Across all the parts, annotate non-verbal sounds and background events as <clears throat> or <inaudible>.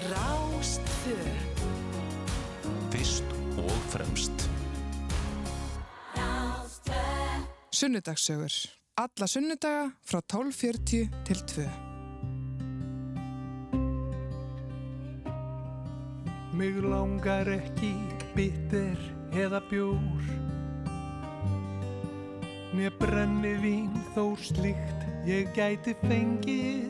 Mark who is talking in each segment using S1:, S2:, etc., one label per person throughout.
S1: Rástfö
S2: Fyrst og fremst.
S1: Rástfö
S3: Sunnudagssögur. Alla sunnudaga frá 12.40 til 2.
S4: Mig langar ekki bitter eða bjór. Mér brenni vín þó slíkt. Ég gæti fengið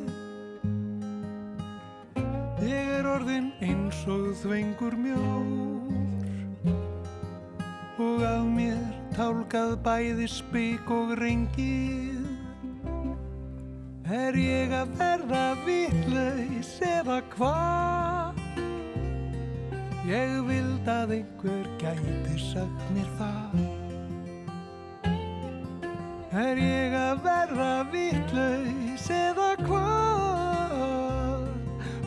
S4: orðin eins og þvengur mjór Og af mér tálkað bæði spik og rengið Er ég að verða vitlaus eða hvað? Ég vild að einhver gæti sagt mér það Er ég að verða vitlaus eða hvað?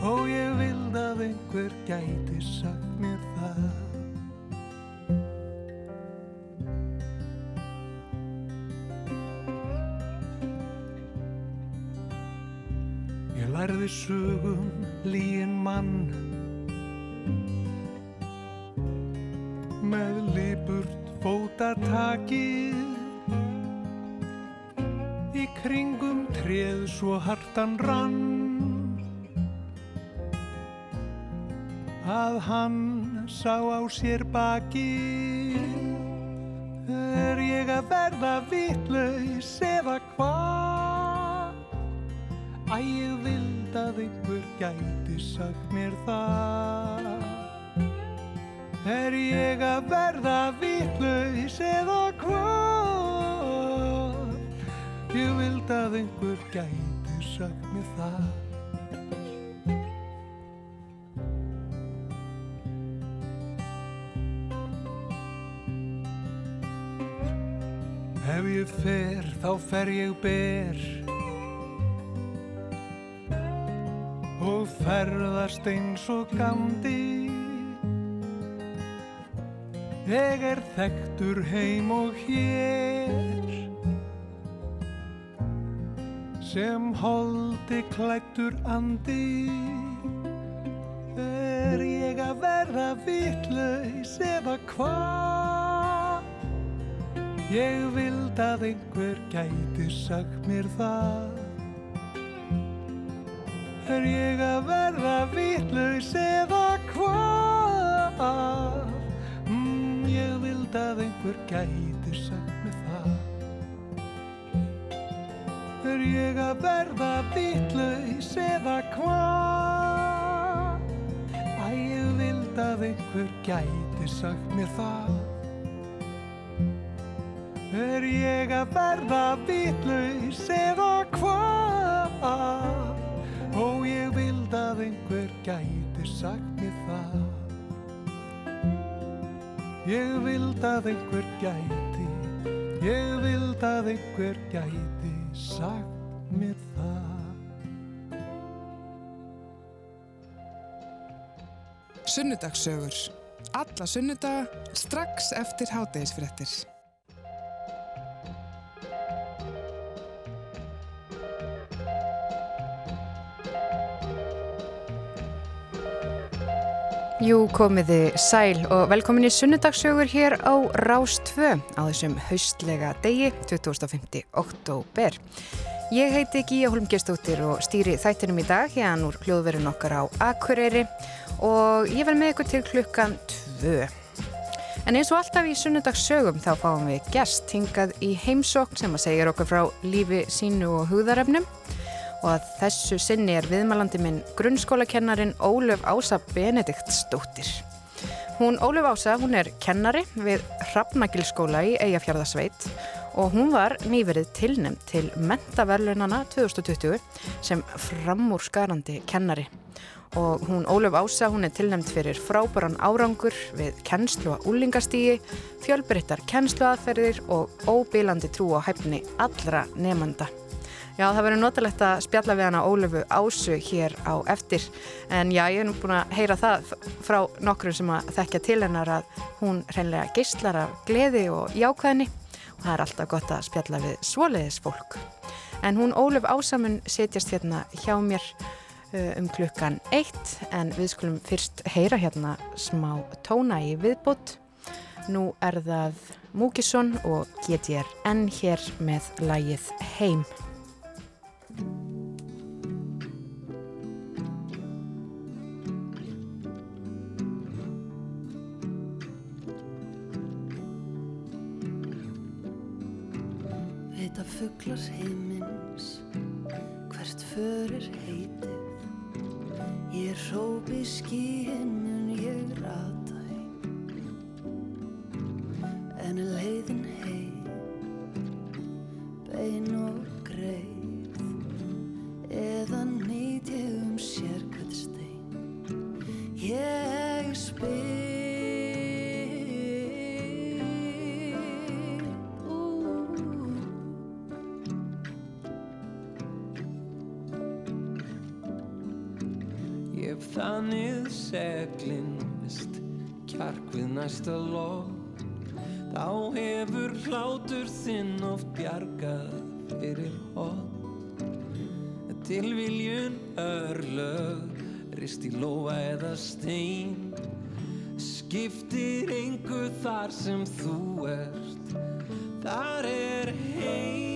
S4: Og ég vild að einhver gæti sagt mér það. Ég lærði sögum líin mann. Með lipurt fótatakið í kringum treð svo hartan rann að hann sá á sér bakið er ég að verða vitlaus eða hvað Æ, ég vild að einhver gæti sagt mér það Er ég að verða vitlaus eða hvað? Ég vild að einhver gæti sagt mér það. Ef ég fer, þá fer ég ber og ferðast eins og gandi. Ég er þekktur heim og hér sem holdi klættur andi Er ég að verða vitlaus eða hvað? Ég vild að einhver gæti sagt mér það Er ég að verða vitlaus eða hvað? Mm, ég vild að einhver gæti sagt mér það Er ég að verða vitlaus eða hvað? Æ, ég vild að einhver gæti sagt mér það Er ég að verða vitlaus eða hvað? Ó, ég vild að einhver gæti sagt mér það Ég vild að einhver gæti Ég vild að einhver gæti sagt mér það
S3: Sunnudagssögur. Alla sunnudaga strax eftir hátegisfréttir.
S5: Jú, komiði sæl og velkomin í sunnudagsögur hér á Rás 2 á þessum haustlega degi 2050 oktober. Ég heiti Gíja Holmgerstóttir og stýri þættinum í dag hérna úr hljóðverun okkar á Akureyri og ég verð með ykkur til klukkan 2. En eins og alltaf í sunnudagssögum þá fáum við gest hingað í heimsókn sem að segja okkur frá lífi sínu og hugðarefnum og að þessu sinni er viðmælandi minn grunnskólakennarin Ólöf Ása Benediktsdóttir. Hún Ólöf Ása, hún er kennari við Hrafnagilskóla í Eyjafjörðasveit og hún var nýverið tilnæmt til mentaverlunana 2020 sem framúrskarandi kennari. Og hún Ólöf Ása, hún er tilnæmt fyrir frábæran árangur við kennslu að úlingastígi, fjölbreyttar kennsluaðferðir og óbílandi trú á hæfni allra nefnda. Já, það verður notalegt að spjalla við hana Ólöfu Ásu hér á eftir en já, ég hef nú búin að heyra það frá nokkrum sem að þekkja til hennar að hún reynlega geistlar af gleði og jákvæðni og það er alltaf gott að spjalla við svoleiðis fólk. En hún Ólöf Ása mun setjast hérna hjá mér uh, um klukkan eitt en við skulum fyrst heyra hérna smá tóna í viðbútt. Nú er það Múkisson og GTRN hér með lægið Heim.
S1: Vita fugglar heimins Hvert förir heitið. Ég rópi skíinn mun ég rata heim. En er leiðin heim Bein og greið Eða nýt ég um sérkvæð stein. Ég spyr.
S2: Ég þannig seglinn mist kjark við næsta lof Þá hefur hlátur þinn oft bjargað fyrir hot Tilviljun örlög rist í lóa eða stein. Skiptir engu þar sem þú ert. Þar er heim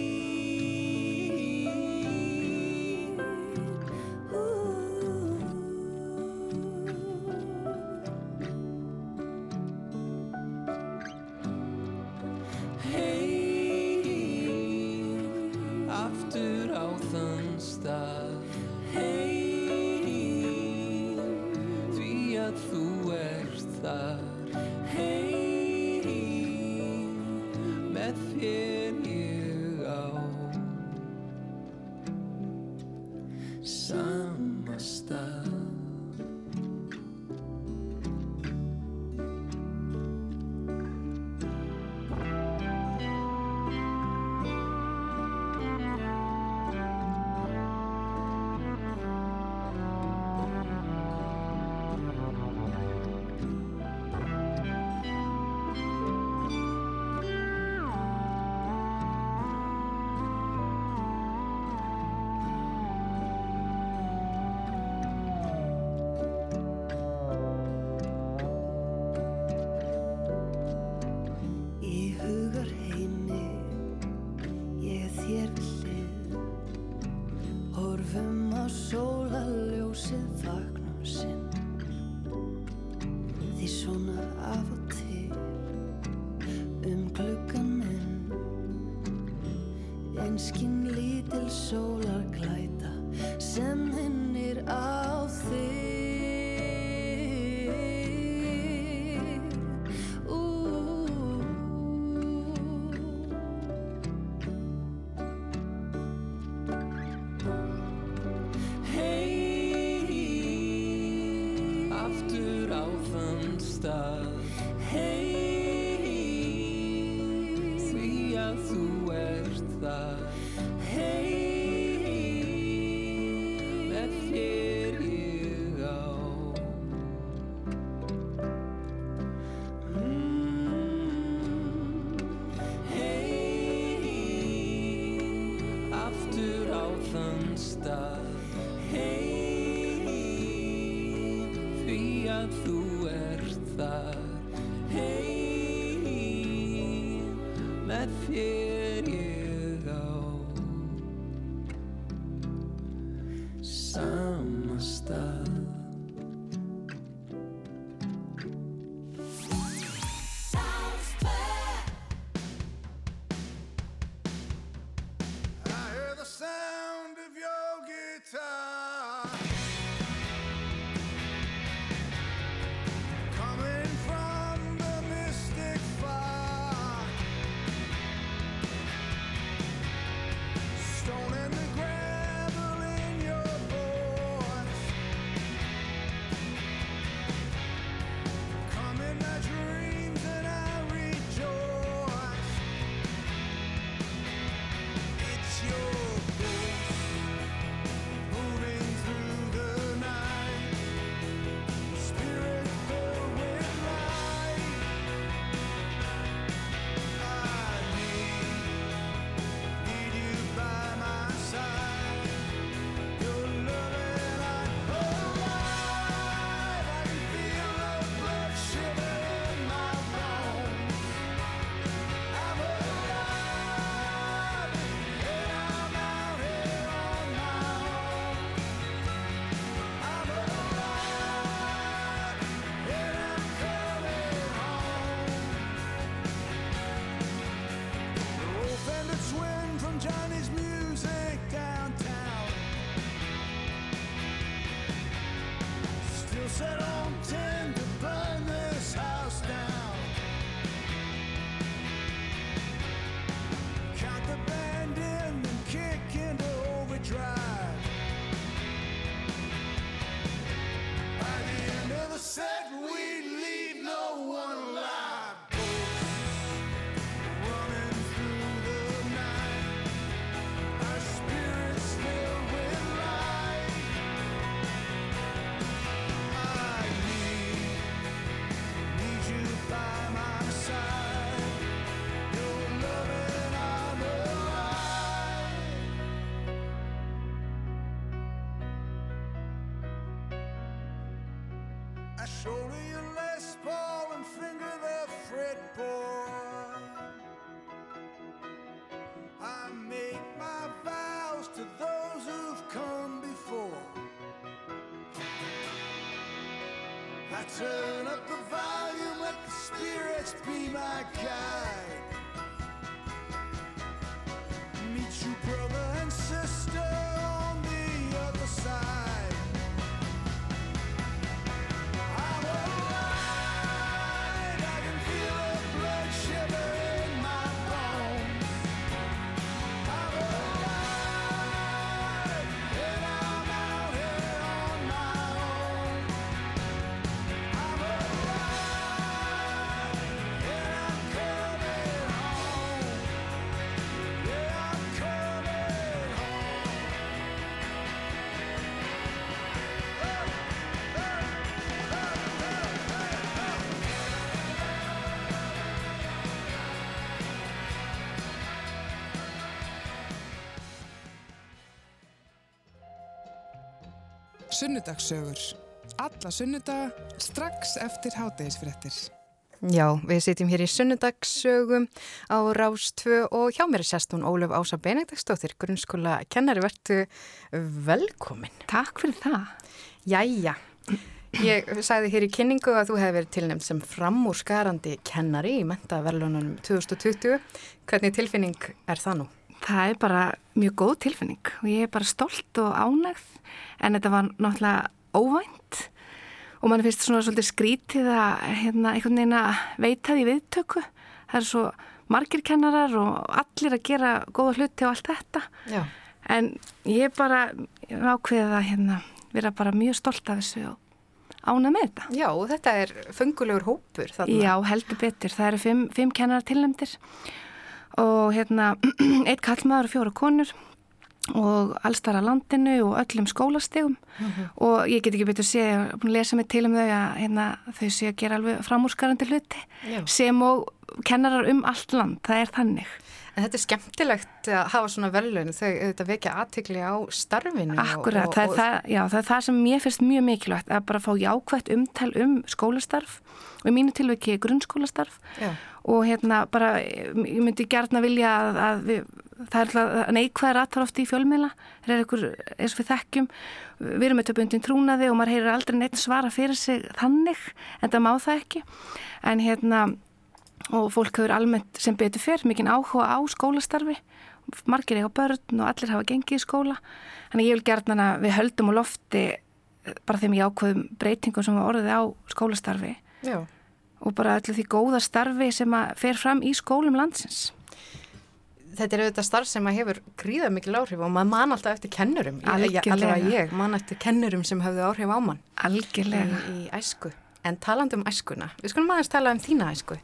S2: þú ert þar
S6: shoulder your Les Paul and finger the fretboard. I make my vows to those who've come before. I turn up the volume, let the spirits be my guide. Meet you, brother
S3: Sunnudagssögur. Alla sunnudaga strax eftir hátegisfréttir.
S5: Já, við sitjum hér í sunnudagssögum á Rás 2 og hjá mér er sest hún Ólef Ása Benediktsdóttir, grunnskóla kennari, vertu velkomin.
S7: Takk fyrir það.
S5: Jæja, ég sagði hér í kynningu að þú hefði verið tilnæmt sem framúrskarandi kennari í mentaverlunum 2020. Hvernig tilfinning er það nú?
S7: Það er bara mjög góð tilfinning og ég er bara stolt og ánægð en þetta var náttúrulega óvænt og mann finnst svona svolítið skrítið að hérna, einhvern veginn að veita því viðtöku. Það er svo margir kennarar og allir að gera góða hluti og allt þetta
S5: Já.
S7: en ég er bara ákveðið að hérna, vera bara mjög stolt af þessu og ánægð með þetta.
S5: Já, og þetta er fengulegur hópur þarna.
S7: Já, heldur betur. Það eru fimm, fimm kennarar tilnæmdir og hérna <clears throat> eitt kallmaður og fjóra konur og allstara landinu og öllum skólastegum og ég get ekki betur að lesa mig til um þau að hérna, þau sé að gera alveg framúrskarandi hluti
S5: Já.
S7: sem og kennarar um allt land, það er þannig.
S5: En þetta er skemmtilegt að hafa svona velun, þau auðvitað vekja aðtikli á starfinu. og-
S7: Akkurat,
S5: og,
S7: það, er
S5: og,
S7: það, já, það er það sem mér finnst mjög mikilvægt að bara fá jákvægt umtal um skólastarf og í mínu tilviki grunnskólastarf
S5: Já.
S7: Og hérna bara, ég myndi gertna vilja að, að við, það er alltaf neikvæðar aðtar oft í fjölmiðla, það er einhver eins og við þekkjum, við erum með töpundin trúnaði og maður heyrir aldrei neitt svara fyrir sig þannig, en það má það ekki. En hérna og fólk hefur almennt sem betur fyrr mikinn áhuga á skólastarfi margir eiga börn og allir hafa gengið í skóla. Þannig ég vil gertna að við höldum á lofti bara þeim jákvæðum breytingum sem var orðið á skólastarfi.
S5: Já.
S7: Og bara öllu því góða starfi sem að fer fram í skólum landsins.
S5: Þetta er auðvitað starf sem að hefur gríða mikil áhrif og maður man alltaf eftir kennurum.
S7: Algjörlega.
S5: Allavega ég man eftir kennurum sem höfðu áhrif á mann í,
S7: Algjörlega.
S5: í æsku. En talandi um æskuna, við skulum aðeins tala um þína æsku.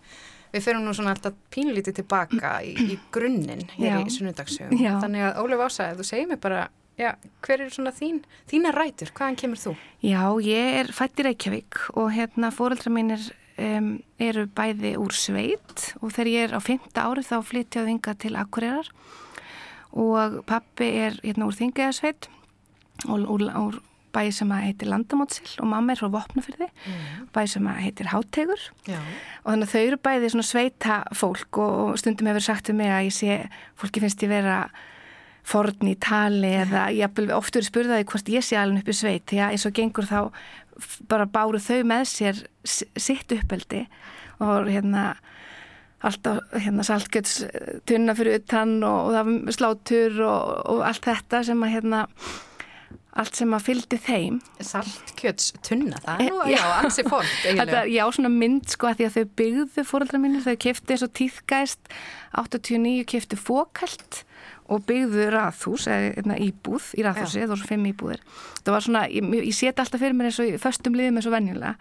S5: Við ferum nú svona alltaf pínlítið tilbaka í, í grunninn hér í sunnudagssögum.
S7: Já.
S5: Þannig að Ólef Ása, ef þú segir mér bara, já, hver er svona þín, þína rætur, hvaðan kemur þú?
S7: Já, ég er fætt í Reykjavík og hérna fóreldra mínir um, eru bæði úr sveit og þegar ég er á fymta ári þá flytjaði þinga til Akureyrar og pappi er hérna úr þingaðasveit og úr, úr bæði sem að heitir Landamótsil og mamma er frá Vopnafyrði, bæði sem að heitir Hátegur
S5: Já.
S7: og þannig að þau eru bæði svona sveita fólk og, stundum hefur sagt um mig að ég sé, fólki finnst ég vera forn í tali eða jafnvel oft eru spurðaði hvort ég sé alveg upp í sveit. Því að eins og gengur þá bara báru þau með sér sitt uppeldi og hérna alltaf hérna saltgjöts tunna fyrir utan og, og það var slátur og, og allt þetta sem að hérna allt sem að fylgdi þeim.
S5: Saltkjöts tunna, það er nú,
S7: Eh, já.
S5: ansi fórt <laughs>
S7: Þetta, já, svona mynd sko að því að þau byggðu fóreldra mínir, þau kefti eins og tíðgæst 89 kefti fókalt og byggðu raðhús eða hérna, íbúð í raðhúsi, það voru fimm íbúðir. Það var svona, ég, ég seti alltaf fyrir mér eins og föstum liðum eins og venjulega.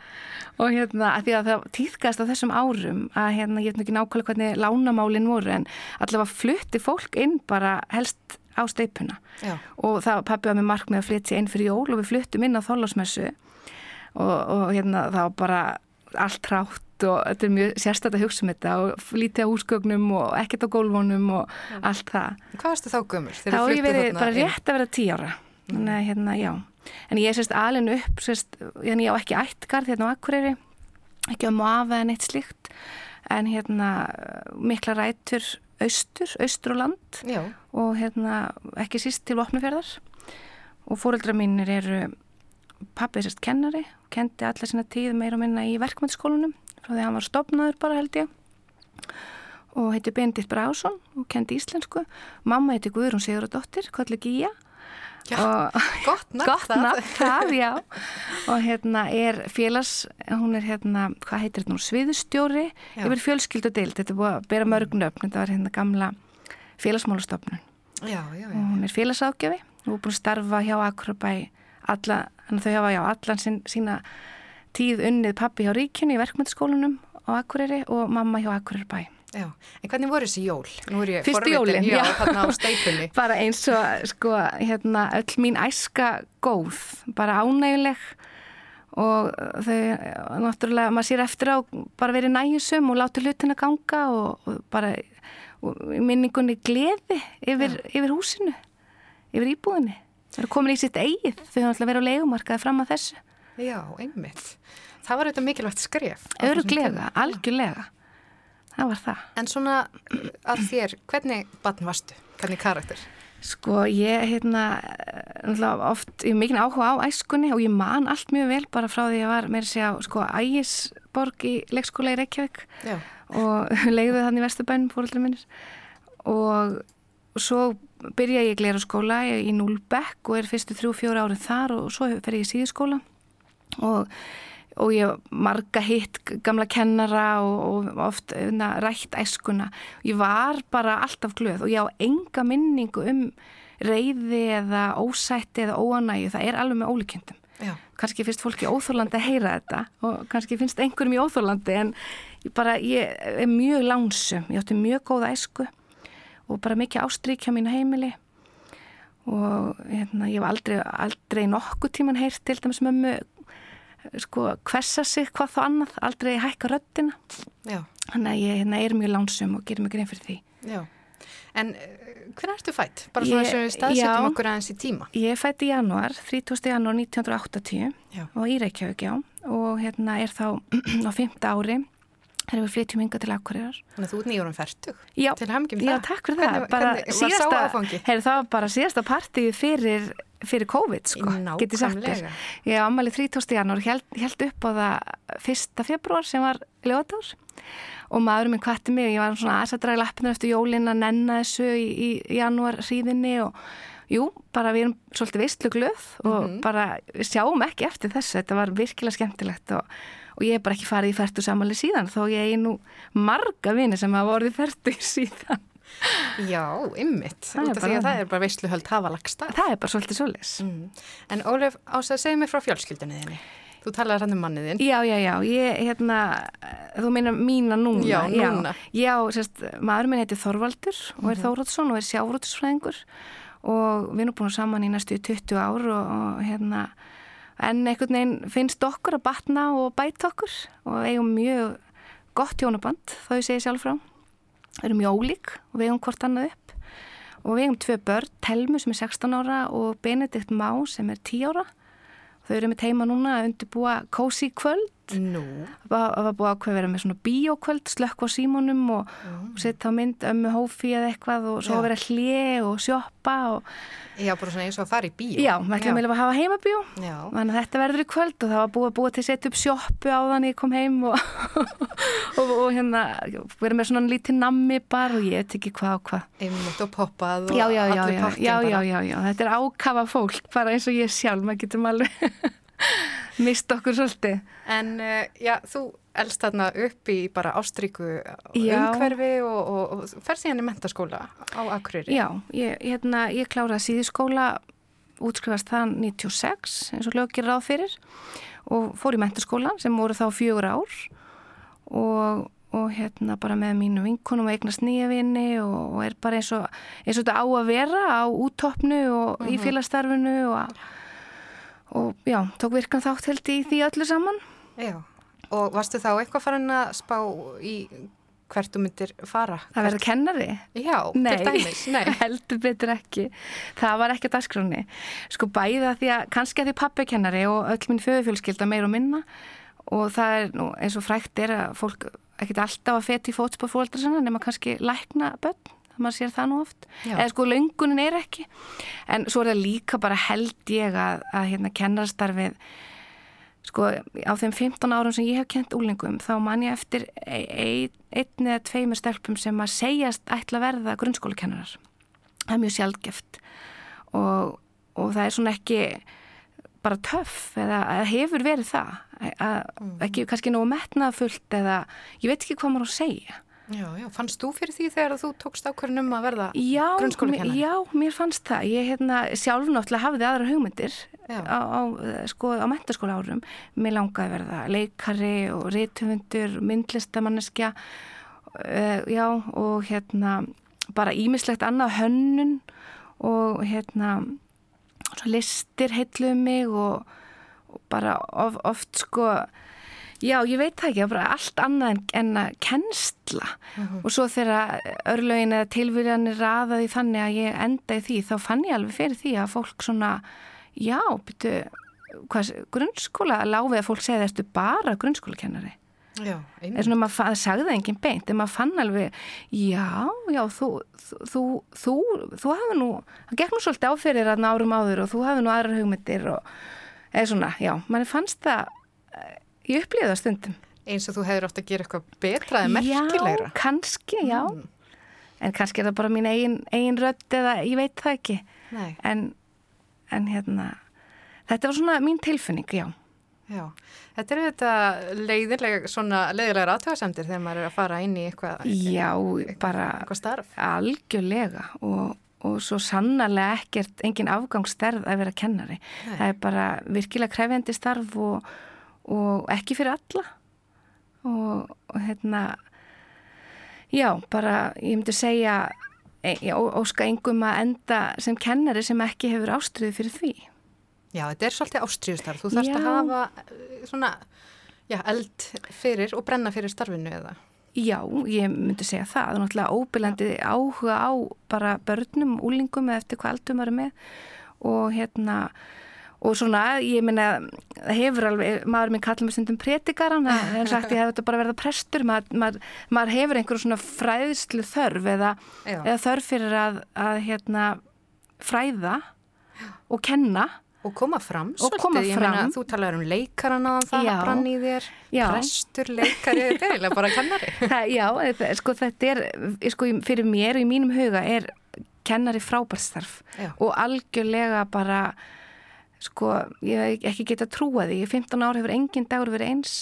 S7: Og hérna, að því að það tíðgæst á þessum árum að hérna, ég veit ekki nákvæmlega hvernig lánamálin voru en allavega flutti fólk inn bara helst á steipuna.
S5: Já.
S7: og það pappi var með markmið að flytja inn fyrir jól og við fluttum inn á þólasmessu og, og hérna það var bara allt rátt og þetta er mjög sérstætt að hugsa um þetta og lítið á húsgögnum og ekkert á gólfunum og allt það.
S5: Hvað varstu þá gömur?
S7: Þá hef ég verið bara rétt að vera tí ára. Þannig að hérna, já. En ég er sérst alin upp, sérst, hérna, ég á ekki ættgarð hérna á Akureyri, ekki á Mafa en eitt slíkt, en hérna mikla rætur austur, austur og land
S5: Já,
S7: og hérna ekki síst til Vopnafjörðar og fóreldra mínir eru pappið sérst kennari og kendi alla sína tíð meira og minna í verkmyndsskólanum frá því að hann var stopnaður bara held ég. Og heiti Bendit Brásson og kendi íslensku. Mamma heiti Guðrún Sigurðardóttir, kolli Gíja og <laughs>
S5: gott nafn það.
S7: já. Og hérna er félags hún er hérna, hvað heitir þetta nú sviðustjóri
S5: Já.
S7: yfir fjölskyldu deild þetta er búið að bera mörg nöfn. Þetta var hérna gamla félagsmálastofnun. Og hún er félagságjafi og búin að starfa hjá Akurabæ alla, þannig að þau hafa já allan sín, sína tíð unnið pappi hjá ríkjunni í verkmyndaskólanum á Akureyri og mamma hjá Akureyrabæ
S5: já. En hvernig voru þessi jól? Er
S7: Fyrstu
S5: forvitin,
S7: jólin,
S5: já, <laughs>
S7: bara eins og sko hérna öll mín æska góð bara ánæguleg og þau náttúrulega maður sér eftir á bara verið næjusum og láti hlutina ganga og, og bara og minningunni gleði yfir, yfir húsinu yfir íbúðinni. Það eru komin í sitt eigið þau hafa alltaf verið á legumarkaði fram að þessu
S5: Já, einmitt. Það var auðvitað mikilvægt skref. á
S7: öruglega, algjörlega það var það
S5: En svona að þér, hvernig barn varstu? Hvernig karakter?
S7: Sko ég hérna oft, ég hef mikið áhuga á æskunni og ég man allt mjög vel bara frá því að ég var meira að segja sko ægisborg í leikskóla í Reykjavík
S5: Já.
S7: og <laughs> leiði þannig í Vesturbænum fóröldri minnir og svo byrja ég glera skóla í Núlbekk og er fyrstu þrjú fjóra árið þar og svo fer ég í síðuskóla og, og ég marga hitt gamla kennara og, og oft na, rætt æskuna. Ég var bara alltaf glöð og ég á enga minningu um reyði eða ósætti eða óanægi, það er alveg með ólíkjöndum
S5: Já.
S7: kannski finnst fólki óþórlandi að heyra þetta og kannski finnst einhverjum í óþórlandi en ég bara, ég er mjög lánsum, ég átti mjög góða æsku og bara mikið ástríkja mínu heimili. Og hérna, ég hef aldrei, aldrei nokkuð tíman heyrt til dæmis mömmu sko hversa sig hvað þá annað, aldrei hækka röddina
S5: Já,
S7: þannig að ég hérna, er mjög lánsum og gerir mig grein fyrir því
S5: já. En uh, hvernig ertu fætt? Bara svona sem við staðsetjum
S7: já.
S5: okkur aðeins í tíma.
S7: Ég fætti í janúar, 30. janúar 1980
S5: Já.
S7: og í Reykjavík, já og hérna er þá <clears throat> á fymta ári þegar við flytjum hinga til Akureyrar
S5: Þannig að þú ert nýjórum færtug.
S7: Já, já, takk fyrir
S5: Hvernig-
S7: það.
S5: Hvernig var sá áfangi?
S7: Heyri, það var bara síðasta partíð fyrir, fyrir COVID, sko, get ég sagt þér.
S5: Nákvæmlega.
S7: Ég á ammali 30. janúar held, held upp á það 1. februar sem var lögadagur og maður minn kvætti mig, ég var svona aðeins að draga lappinu eftir jólin að nenna þessu í, í janúar hríðinni og jú, bara við erum svolítið veistlu glöð og
S5: Mhm.
S7: bara við sjáum ekki eftir þessu, þetta var virkilega skemmtilegt og, og ég hef bara ekki farið í færtu samali síðan þó ég er nú marga vini sem hafa orðið færtu <laughs> síðan.
S5: Já, ymmit. Út af því að það er bara veisluhöld hafa lagst
S7: Það er bara svolítið svoleiðis.
S5: Mm. En Ólef, Ása, segð mér frá fjölskyldunni þinni. Þú talaði hann um mannið þinn.
S7: Já, já, já, ég, hérna, þú meina mína núna.
S5: Já, núna.
S7: Já, sérst, maður minn heitir Þorvaldur og er Þórótsson og er sjárótsfræðingur og við erum búin saman í næstu 20 ár og, og hérna, en einhvern veginn finnst okkur að batna og bæta okkur og eigum mjög gott hjónaband, þá ég segi sjálf frá. Erum mjög ólík og við eigum hvort annað upp og við eigum tvö börn, Telmu sem er 16 ára og Benedikt Má sem er 10 ára. Þau eru með teima núna að undirbúa kósi kvöld
S5: Nú,
S7: Það var búið að vera með svona bíókvöld, slökk á símónum og, og setja á mynd ömmu hófi eða eitthvað og svo
S5: Já.
S7: að vera hlje og sjoppa og
S5: já, bara svona eins og að fara í bíó.
S7: já, við ætlum að hafa heimabíó.
S5: Já.
S7: Þannig að þetta verður í kvöld og það var búið að búa til að setja upp sjoppu á þannig ég kom heim og, <laughs> og, og hérna verið með svona lítið nammi bara og ég veit ekki hvað og hvað.
S5: Einmitt og poppað og
S7: Já, já, já,
S5: allir
S7: já,
S5: pakkin
S7: já, já,
S5: bara.
S7: já, já, þetta er ákafa fólk bara eins og ég sjálf, maður getum alveg <laughs> mist okkur svolítið.
S5: En uh, já, þú elst þarna upp í bara ástríku
S7: Já.
S5: umhverfi og, og, og fer síðan í mentaskóla á Akureyri.
S7: Já, ég, hérna, ég kláraði síðuskóla, útskrifast það 96 eins og lögir ráð fyrir og fór í mentaskólan sem voru þá fjögur ár og, og hérna bara með mínu vinkunum og eignast nýja vini og, og er bara eins og, eins og þetta á að vera á úttoppnu og í félagsstarfinu og, og já, tók virkan þátt held í því öllu saman.
S5: Já. Og varstu þá eitthvað farin að spá í hvert þú myndir fara?
S7: Það verður kennari?
S5: Já,
S7: Nei,
S5: til dæmis. Nei. <laughs>
S7: heldur betur ekki. Það var ekki að dagskráni. Sko bæða því að kannski að því pappi kennari og öll minn föðufjölskylda meir og minna og það er nú eins og frækt er að fólk ekkert alltaf að feti í fótspór fóldra sinna nema kannski lækna börn maður sér það nú oft.
S5: Já.
S7: eða sko löngunin er ekki. En svo er það líka bara held ég að, að hérna kennarastarfið sko á þeim 15 árum sem ég hef kent úlingum þá man ég eftir e- ein, einn eða tveimur stelpum sem að segjast ætla að verða grunnskólakennarar. Það er mjög sjálfgeft og, og það er svona ekki bara töff eða, hefur verið það. Að, ekki kannski nógu metnaðfullt eða ég veit ekki hvað maður á að segja
S5: Já, já. Fannst þú fyrir því þegar þú tókst ákvörðin um að verða
S7: mér- já, mér fannst það. Ég hérna, sjálf náttúrulega hafði aðra hugmyndir
S5: Já.
S7: á, á, eh, sko, á mentaskóla árum. Mér langaði að verða leikari og rithöfundur, myndlistamanneskja, uh, já, og hérna, bara ímislegt annað hönnun og hérna, listir heitluðu mig og, og bara of, oft sko, Já, ég veit það ekki, bara allt annað en, en að kennsla. Og svo þegar örlögin eða tilvíðanir raðaði þannig að ég enda í því þá fann ég alveg fyrir því að fólk svona, já, byrju, grunnskóla, láfið að fólk segði ertu bara grunnskólakennari.
S5: Já,
S7: Það er svona, maður fa- sagði það enginn beint, en maður fann alveg, já, já, þú, þú, þú, þú, hafi nú, það gekk nú svolítið áfyrir að árum áður og þú hafi nú aðrar hugmyndir og, eða svona, já, manni fannst það, ég upplýði það stundum.
S5: Eins og þú hefur átt að gera eitthvað betra eða merkilegra.
S7: Já, kannski, já. En kannski er það bara mín eigin, eigin rödd eða ég veit það ekki. En, en hérna, þetta var svona mín tilfinning, já.
S5: já. Þetta eru þetta leiðilega, svona leiðilegar aðtöðasemdir þegar maður er að fara inn í eitthvað,
S7: Já, bara
S5: eitthvað starf.
S7: algjörlega og, og svo sannarlega ekkert, engin afgangssterð að vera kennari.
S5: Nei.
S7: Það er bara virkilega krefjandi starf og, og ekki fyrir alla. Og, og hérna, já, bara ég myndi segja, e, ó- óska engum að enda sem kennari sem ekki hefur ástriði fyrir því.
S5: Já, þetta er svolítið ástríðustarf. Þú þarfst að
S7: Já.
S5: hafa eh, svona, já, eld fyrir og brenna fyrir starfinu eða.
S7: Já, ég myndi segja það. Það er náttúrulega óbyrlandi áhuga á bara börnum, úlingum eftir hvað aldum maður er með og hérna og svona, ég minna, það hefur alveg, maður minn kallar mig stundum pretikaran en sagt ég hef þetta bara verið prestur maður, maður, maður hefur einhverjum svona fræðslu þörf eða, eða þörf fyrir að, að hérna fræða og kenna
S5: Og koma fram svolítið.
S7: koma
S5: Ég meina, þú talar um leikaran aðan það,
S7: Já.
S5: brann í þér,
S7: Já.
S5: prestur, leikari, <laughs> þetta er eiginlega bara kennari.
S7: Það, já, það- sko þetta er, sko fyrir mér og í mínum huga er kennari frábærstarf og algjörlega bara, sko, ég ekki geta trúa því. Í 15 ár hefur engin dagur verið eins.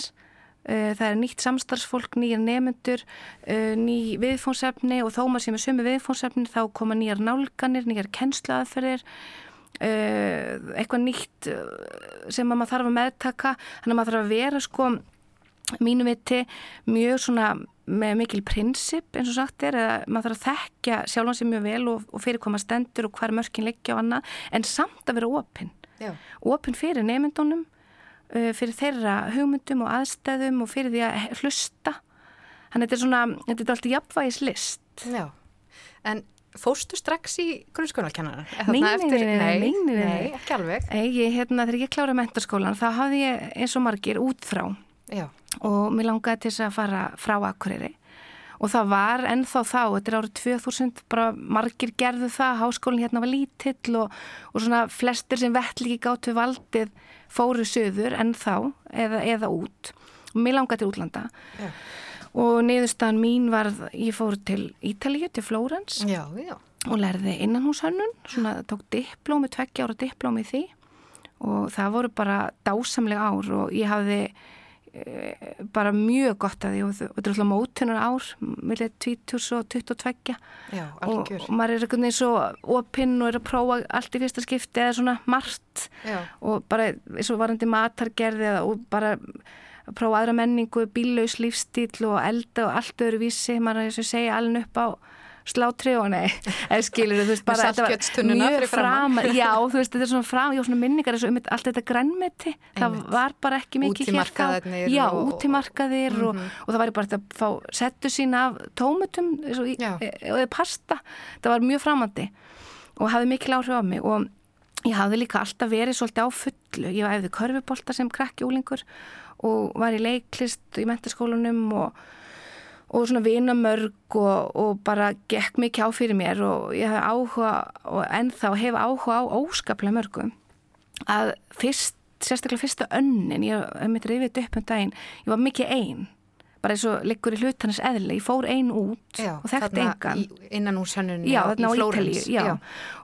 S7: Uh, Það er nýtt samstarfsfólk, nýjar nefendur, uh, ný viðfónsefni og þó maður sem er sömu viðfónsefni þá koma nýjar nálganir, nýjar kennsluaðferðir, uh, eitthvað nýtt sem að maður þarf að meðtaka. Þannig að maður þarf að vera sko mínu viti mjög svona með mikil prinsip eins og sagt er eða maður þarf að þekkja sjálfan sér mjög vel og, og fyrir maður stendur og hvað er mörkin leggja og annað en samt að vera opinn
S5: Já.
S7: opinn fyrir nefndunum uh, fyrir þeirra hugmyndum og aðstæðum og fyrir því að hlusta þannig að þetta er svona, þetta er alltaf jafnvægis list
S5: Já. En fóstu strax í grunnskólakennaran?
S7: Nei, nei, nei,
S5: ekki alveg.
S7: Ég, hérna, þegar ég klára mentaskólan þá hafði ég eins og margir út frá
S5: Já.
S7: og mér langaði til þess að fara frá Akureyri og það var ennþá þá, þetta er árið 2000 bara margir gerðu það, háskólinn hérna var lítill og, og svona flestir sem vettliki gáttu valdið fóru söður ennþá eða, eða út og mér langaði til útlanda
S5: Já.
S7: og niðurstaðan mín var ég fór til Ítalíu, til Flórens
S5: Já, já.
S7: og lærði innanhúshönnun, svona tók diplómi, tveggja ára diplómi því og það voru bara dásamlega ár og ég hafði bara mjög gott að því og þetta er alltaf mótunar ár, millir 20 og 22
S5: Já,
S7: og, og maður er veginn svo opinn og er að prófa allt í fyrsta skipti eða svona margt.
S5: Já.
S7: og bara eins og varandi matargerði og bara að prófa aðra menningu, bíllaus lífstíl og elda og allt öðru vísi, maður er þess að segja alveg upp á slátri og nei, eða skilur þú veist, bara þetta var mjög framar, já, <laughs> þú veist, þetta er svona fram, já, svona minningar og um allt þetta grænmeti, það var bara ekki mikið hér þá. Já,
S5: og-
S7: útimarkaðir og, og það var bara að fá settu sína af tómutum og, e, eða pasta, það var mjög framandi og hafði mikil áhrif á mig og ég hafði líka alltaf verið svolítið á fullu, ég æfði körfubolta sem krakki úlingur og var í leiklist í mentaskólanum og og svona vinamörg og, og bara gekk mikið á fyrir mér og ég hef áhuga og ennþá hef áhuga á óskaplega mörgum að fyrst, sérstaklega fyrsta önnin, ég hef mitt rifið upp um daginn, ég var mikið ein bara eins og liggur í hlutarnas eðli ég fór ein út
S5: Já,
S7: og
S5: þarna
S7: engan
S5: í- innan úr sönnunni
S7: Já,
S5: í Flórens.
S7: Ítalíu, já.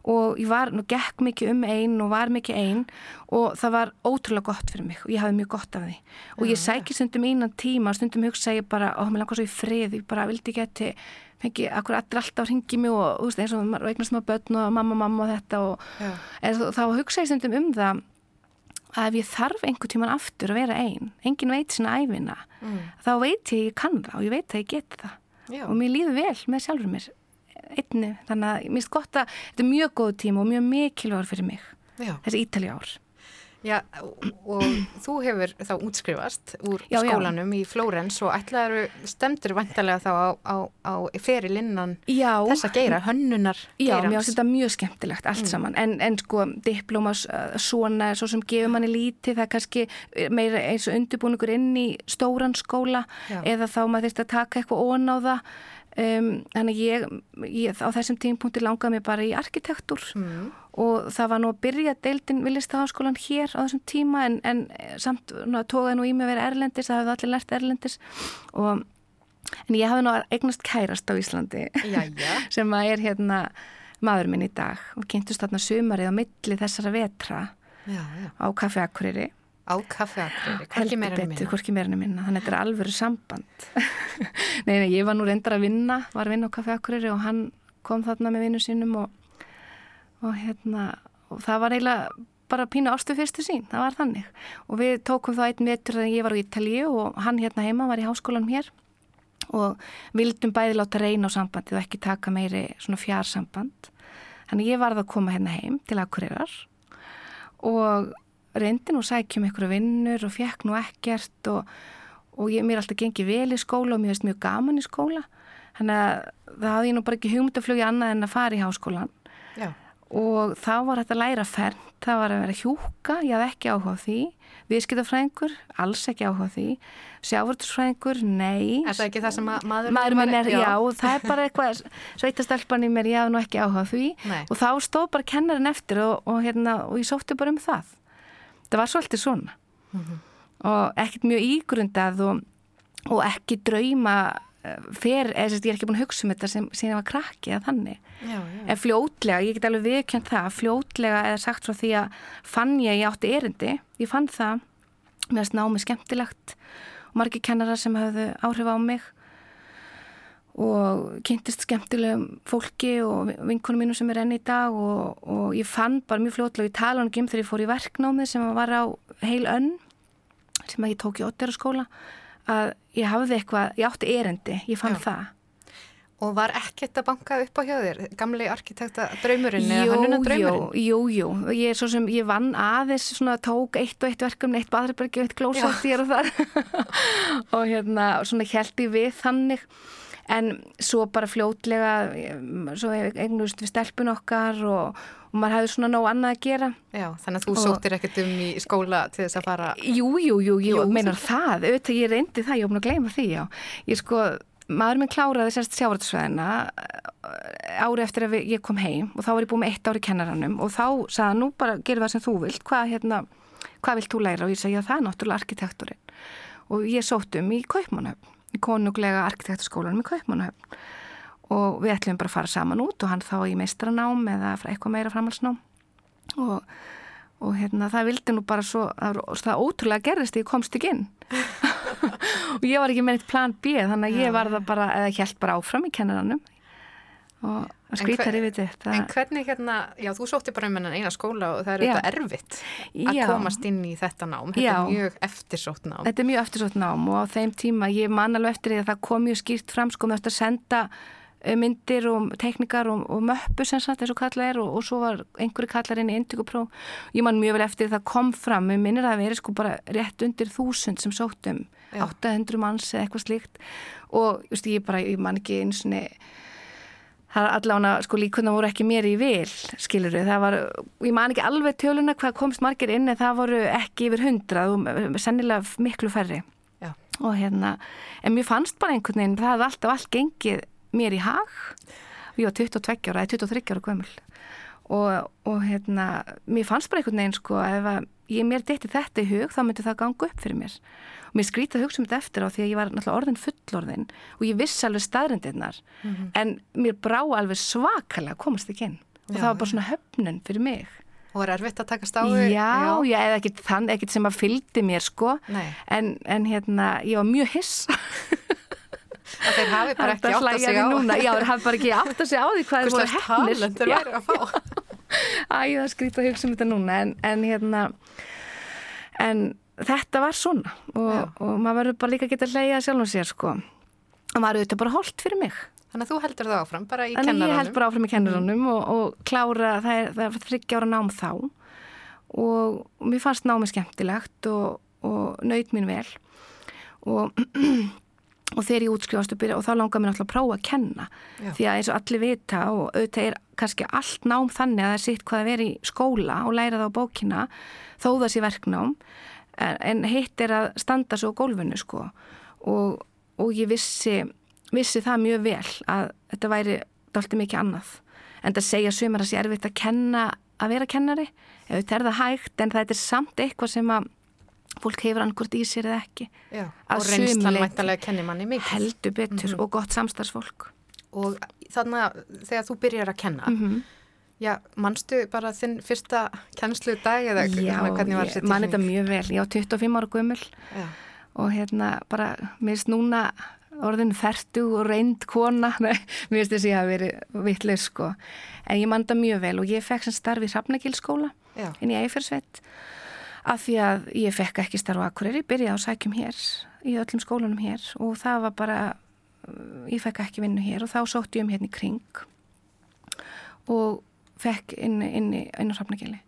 S7: Og ég var, nú gekk mikið um einn og var mikið einn og það var ótrúlega gott fyrir mig og ég hafði mjög gott af því. Og ég sæki stundum einan tíma og stundum hugsa ég bara, ó, mér langar svo í frið, ég bara vildi geti, fengi, akkur allir alltaf ringi mig og, þú veist, eins og eignast maður börn og mamma, mamma og þetta og
S5: Já.
S7: þá, þá hugsa ég stundum um það að ef ég þarf einhver tíman aftur að vera einn, engin veit sinna æfina,
S5: Mm.
S7: þá veit ég ég kann það og ég veit að ég get það
S5: Já.
S7: og mér líður vel með sjálfur mér einni, þannig að mér finnst gott að þetta er mjög góð tíma og mjög mikilvægur fyrir mig
S5: Já.
S7: þessi Ítali ár
S5: Já, og, þú hefur þá útskrifast úr
S7: Já, já.
S5: skólanum í Flórens og ætlaður stemdur vantarlega þá á, á, á ferilinnan
S7: Já,
S5: þessa geira, hönnunar
S7: Já, mér finnst þetta mjög skemmtilegt allt saman, en, en sko diplómas uh, svona, svo sem gefur manni lítið það er kannski meira eins og undirbúningur inn í stóran skóla
S5: Já.
S7: eða þá maður þurfti að taka eitthvað ón á það um, þannig ég, ég á þessum tímpunkti langaði mér bara í arkitektur
S5: Mm.
S7: og það var nú að byrja deildin villistaháskólan hér á þessum tíma en, en samt nú, tókaði nú í mig að vera erlendis, það hefði allir lært erlendis og en ég hafði nú eignast kærast á Íslandi <laughs> sem að er hérna maður minn í dag og kynntust þarna sumarið á milli þessara vetra
S5: Já, já.
S7: á kaffi Akureyri
S5: Á kaffeakröri, hvorki meira en minna.
S7: hvorki meira en minna. Þannig að þetta er alvöru samband. <laughs> Nei, nei, ég var nú reyndar að vinna var að vinna á kaffi Akureyri og hann kom þarna með vinnu sínum og, og hérna og það var eiginlega bara pínu ástu fyrstu sín, það var þannig. Og við tókum þá einn vetur þegar ég var á Ítalíu og hann hérna heima var í háskólanum hér og vildum bæði láta reyna á sambandið og ekki taka meiri svona fjarsamband. Þannig ég varð að koma hérna heim til Akureyrar og reyndi nú að sækja um einhverju vinnur og fekk nú ekkert og, og ég, mér alltaf gengið vel í skóla og mér veist mjög gaman í skóla þannig að það hafði ég nú bara ekki hugmyndaflugi annað en að fara í háskólan
S5: Já.
S7: og þá var þetta að læra fernt, það var að vera hjúka, ég hafði ekki áhuga því, viðskiptafræðingur, alls ekki áhuga því, sjávartursfræðingur, nei.
S5: Er það ekki það sem að maður
S7: Maður minn er, já, það er bara eitthvað, <laughs> sveitastelpan í mér, ég hafði nú ekki áhuga því
S5: Nei.
S7: og þá stóð bara kennarinn eftir og, og, hérna, og ég sótti bara um það. Það var svolítið svona
S5: Mhm.
S7: og ekkert mjög ígrundað og, og ekki drauma eh, að ég er ekki búin að hugsa um þetta sem, sem ég var krakki eða þannig.
S5: Já, já.
S7: En fljótlega, ég get alveg viðkjönd það, fljótlega eða sagt frá því að fann ég, ég átti erindi, ég fann það, mér finnst námið skemmtilegt og margir kennarar sem hafðu áhrif á mig og kynntist skemmtilegum fólki og vinkunum mínum sem er enn í dag og, og ég fann bara mjög fljótlega, ég tala um þegar ég fór í verknámið sem var á heil önn sem að ég tók í ótteraskóla að ég hafði eitthvað, ég átti erindi, ég fann
S5: Já.
S7: það.
S5: Og var ekkert að banka upp á hjá þér, gamli arkitekta draumurinn eða hannuna draumurinn?
S7: Jú, jú, jú, ég er svo sem, ég vann aðeins svona tók eitt og eitt verkefni, eitt baðribergi og eitt klósett hér og þar. <laughs> Og hérna, svona held ég við þannig, en svo bara fljótlega svo eignust við stelpun okkar og, og maður hefði svona nóg annað að gera
S5: Já, þannig að þú
S7: Og-
S5: sóttir ekkert um í skóla til þess að fara
S7: Jú, jú, jú, jú,
S5: Jú.
S7: meinar það, auðvitað ég reyndi það, ég var búin að gleyma því, já. Ég sko, maður minn kláraði sérst sjávartasvæðina ári eftir að ég kom heim og þá var ég búin með eitt ári kennaranum og þá sagði hann, nú bara gerum það sem þú vilt, hvað hérna, hvað vilt þú læra? Og ég segi, já það í konunglega arkitekturskólanum í Kaupmannhöfn og við ætlum bara að fara saman út og hann þá í meistaranám eða eitthvað meira framhalsnám og og hérna það vildi nú bara svo það, var- það ótrúlega gerðist ég komst ekki inn. <laughs> Og ég var ekki með eitt plan B þannig að ég var það bara eða hjælt bara áfram í kennaranum og skrítar yfir þetta
S5: En hvernig hérna, já þú sóttir bara um eina skóla og það er auðvitað erfitt að
S7: Já.
S5: komast inn í þetta nám, þetta
S7: Já.
S5: er mjög eftirsótt nám.
S7: Þetta er mjög eftirsótt nám og á þeim tíma ég man alveg eftir því að það kom mjög skýrt fram sko með að senda eh, myndir og teknikar og, og möppu sem sagt eins og kallað er og, og svo var einhverju kallar inn í indugupróf. Ég man mjög vel eftir það kom fram, mér minnir að það veri sko bara rétt undir þúsund sem sóttum,
S5: Já.
S7: 800 manns eða eitthvað slíkt og just, ég bara, ég man ekki eins og það allána, sko líkuna voru ekki mér í vil, skilur við, það var, ég man ekki alveg töluna hvað komst margir inn en það voru ekki yfir hundrað og sennilega miklu færri.
S5: Já.
S7: Og hérna, en mér fannst bara einhvern veginn, það hafði alltaf allt gengið mér í hag, ég var 22 ára, eða 23 ára gömul og, og hérna, mér fannst bara einhvern veginn sko, ef að ég mér detti þetta í hug, þá myndi það ganga upp fyrir mér. Og mér skrítið hugsa um þetta eftir á því að ég var náttúrulega orðin fullorðin og ég vissi alveg staðrindirnar, en mér brá alveg svakalega að komast ekki inn. Og
S5: Já,
S7: það var bara svona höfnun fyrir mig.
S5: Og er erfitt að takast á
S7: Já,
S5: við?
S7: já, eða ekkit þann, ekkit sem að fylgdi mér sko, en, en hérna, ég var mjög hissa.
S5: Að þeir hafi bara ekki átt að
S7: við
S5: á.
S7: Já, þeir hafi bara ekki átt að sig á því hvað þeir voru hefnir.
S5: Að.
S7: Æ, það skrítið að hugsa um þetta núna en, en hérna en þetta var svona og, og maður verður bara líka að geta að hleyja sjálf og sér sko. Og maður auðvitað bara holdt fyrir mig.
S5: Þannig að þú heldur það áfram, bara í
S7: en ég held
S5: kennaranum.
S7: bara áfram í kennaranum og, og klára, það er, það er þryggja ára nám þá. Og, og mér fannst námi skemmtilegt og, og nöyt mín vel. Og <clears throat> og þegar ég útskrifast og byrja og þá langar mér náttúrulega að prófa að kenna.
S5: Já.
S7: því að eins og allir vita og auðvitað er kannski allt nám þannig að það er sitt hvað að vera í skóla og læra það á bókina þó það sé verknám. En, en hitt er að standa svo á gólfinu sko. Og, og ég vissi, vissi það mjög vel að þetta væri dálítið mikið annað. En það segja sumar að sé erfitt að kenna að vera kennari. Auðvitað er það hægt en það er samt eitthvað sem að fólk hefur annað í sér eða ekki
S5: Já, og reynslan
S7: sumu leyti.
S5: mæntalega kennir manni mikið.
S7: heldur betur
S5: Mhm.
S7: og gott samstagsfólk
S5: Og þannig að þegar þú byrjar að kenna,
S7: -hmm.
S5: já, manstu bara þinn fyrsta kennslu dag eða
S7: Já,
S5: hvernig var
S7: ég
S5: þessi
S7: man þetta
S5: tilfinning?
S7: mjög vel ég á 25 ára
S5: Já.
S7: og hérna bara, mér finnst núna orðin ferdu og reynd kona <laughs> mér finnst þess að ég hafi verið vittlega sko, en ég man þetta mjög vel og ég fekk sem starf í Hrafnagilskóla
S5: Já.
S7: inn í Eifersveit af því að ég fekk ekki starf á Akureyri, byrjaði á sækjum hér í öllum skólanum hér og það var bara uh, ég fekk ekki vinnu hér og þá sótti ég um hérna í kring og fekk inn, inn, inn, inn á Hrafnagili.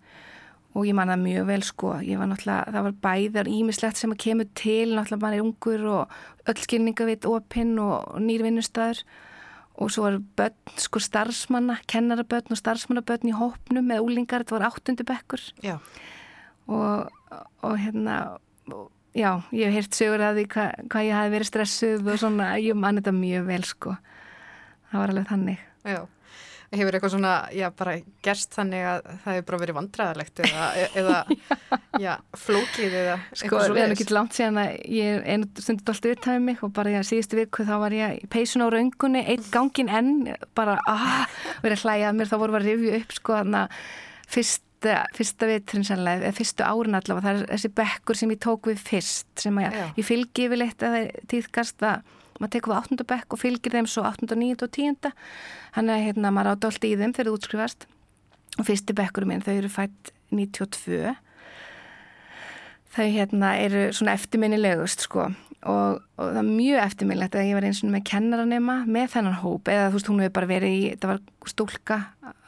S7: Og ég man það mjög vel sko ég var náttúrulega, það var bæðar ímislegt sem að kemur til, náttúrulega maður er ungur og öll skilningavit opinn og, og nýr vinnustæður og svo var börn sko starfsmanna kennarabörn og starfsmannabörn í hópnum með úlingar, þetta var áttundi bekkur.
S5: Já.
S7: Og, og hérna og, já, ég hef heyrt sögur að því hvað hva ég hafi verið stressuð og svona, ég man þetta mjög vel sko. Það var alveg þannig.
S5: Já. Hefur eitthvað svona, já, bara gerst þannig að það hefur bara verið vandræðalegt eða, eða <laughs> já, flókið eða
S7: Sko, við erum ekki langt síðan að ég er einu stundu dálta uthafið mig og bara ég síðustu viku þá var ég í peysun á raungunni, einn gangin enn, bara ah, verið að hlæja að mér, þá vorum við að rifja upp sko þannig að fyrsta, fyrsta vitrin sannlega, eða fyrstu árin allavega, það er þessi bekkur sem ég tók við fyrst, sem að ég, fylgi yfirleitt að það tíðkast að maður tekur við áttunda bekk og fylgir þeim svo áttunda, níunda og tíunda, hann er hérna, maður ádólt í þeim þegar þú útskrifast. Og fyrsti bekkurum minn, þau eru fætt 92 þau hérna eru svona eftirminnilegust sko. Og, og það er mjög eftirminnilegt að ég var eins og með kennaranema með þennan hóp. Eða þú veist hún hefur bara verið í, það var stúlka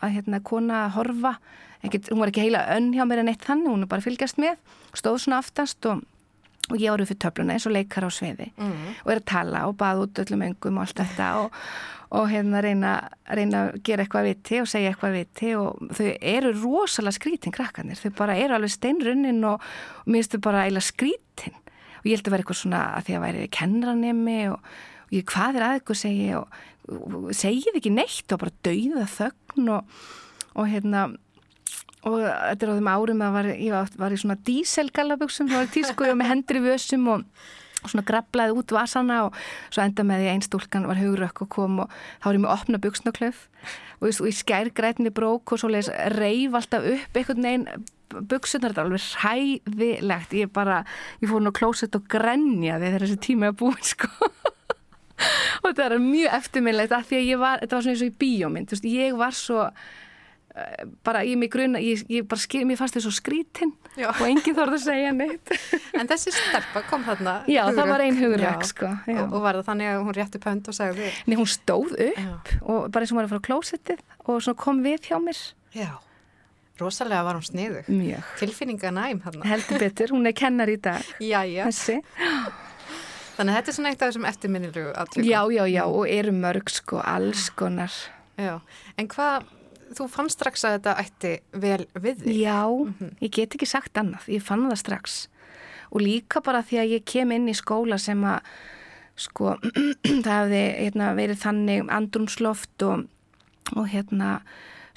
S7: að hérna kona að horfa Ekkit, hún var ekki heila önn hjá mér en eitt þannig, hún er bara fylgjast með stóð svona aftast og og ég var upp fyrir töfluna eins og leikar á sviði og er að tala og baða út öllum öngum og allt þetta og, og hérna reyna, reyna að gera eitthvað viti og segja eitthvað viti og þau eru rosalega skrítin krakkanir, þau bara eru alveg steinrunnin og, og mér finnst þau bara eiginlega skrítin. Og ég held að vera eitthvað svona að því að væri kennaranemi og, og ég hvað er að ykkur segi og, og segið ekki neitt og bara dauða þögn og, og hérna og þetta er á þeim árum að var, ég var, var í svona díselgallaböksum, það var í tísku og með hendur í vössum og og svona graflaði út vasana og svo enda með því einn stúlkan var hugrökk og kom og þá var ég með opna buksnaklöf og ég, ég skær grætni brók og svo leiðis reif alltaf upp einhvern veginn buksunar, þetta er alveg hræðilegt. Ég bara, ég fór nú klósett og grenjaði þegar þessi tími að búin <laughs> sko. Og þetta er mjög eftirminnlegt af því að ég var, þetta var svona eins og í bíómynd, þú veist, ég var svo bara ég mig grunna, ég, ég bara skil, mér fannst þið svo skrítinn
S5: Já.
S7: og enginn þorði að segja neitt <laughs>
S5: En þessi stelpa kom þarna
S7: Já, það var ein hugrekk,
S5: Já.
S7: sko, já.
S5: Og, var það þannig að hún rétti pönd og sagði
S7: Nei, hún stóð upp og bara eins og hún var að fara á klósettið og svo kom við hjá mér
S5: Já, rosalega var hún sniðu
S7: mjög.
S5: Tilfinninga næm hann
S7: Heldur betur, hún er kennar í dag, <laughs>
S5: Jæja,
S7: þessi.
S5: þannig að þetta er svona eitt af þessum eftirminnilegu
S7: Já, já, já, og eru mörg, sko, alls konar.
S5: Já, en hvað, þú fannst strax að þetta ætti vel við þig
S7: Já,
S5: Mhm.
S7: ég get ekki sagt annað, ég fann það strax. Og líka bara því að ég kem inn í skóla sem að, sko, <clears throat> það hefði hérna, verið þannig andrumsloft og, og hérna,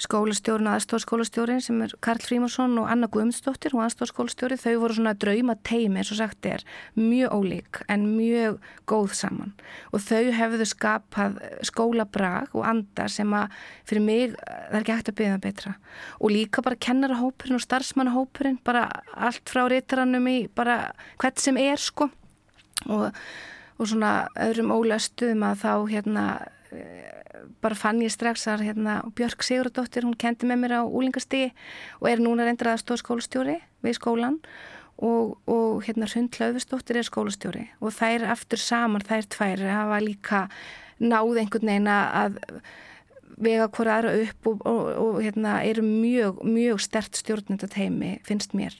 S7: skólastjórn og aðstofskólastjórin sem er Karl Frímarsson og Anna Guðmundsdóttir og aðstofskólastjóri, þau voru svona drauma teimi eins og sagt er, mjög ólík en mjög góð saman. Og þau hefðu skapað skólabrag og anda sem að fyrir mig það er ekki hægt að byggja það betra. Og líka bara kennarahópurinn og starfsmannahópurinn bara allt frá reytaranum í bara hvert sem er sko. Og, og svona öðrum ólöstuðum að þá hérna bara fann ég strax að hérna, Björk Sigurðardóttir, hún kendi með mér á úlingastigi og er núna reyndar aðstóð skólastjóri við skólan og, og hérna Hrund Laufustóttir er skólastjóri og þær aftur saman, þær tvær hafa líka náð einhvern veginn að vega hvora aðra upp og, og, og hérna, eru mjög, mjög stert stjórnenda teimi, finnst mér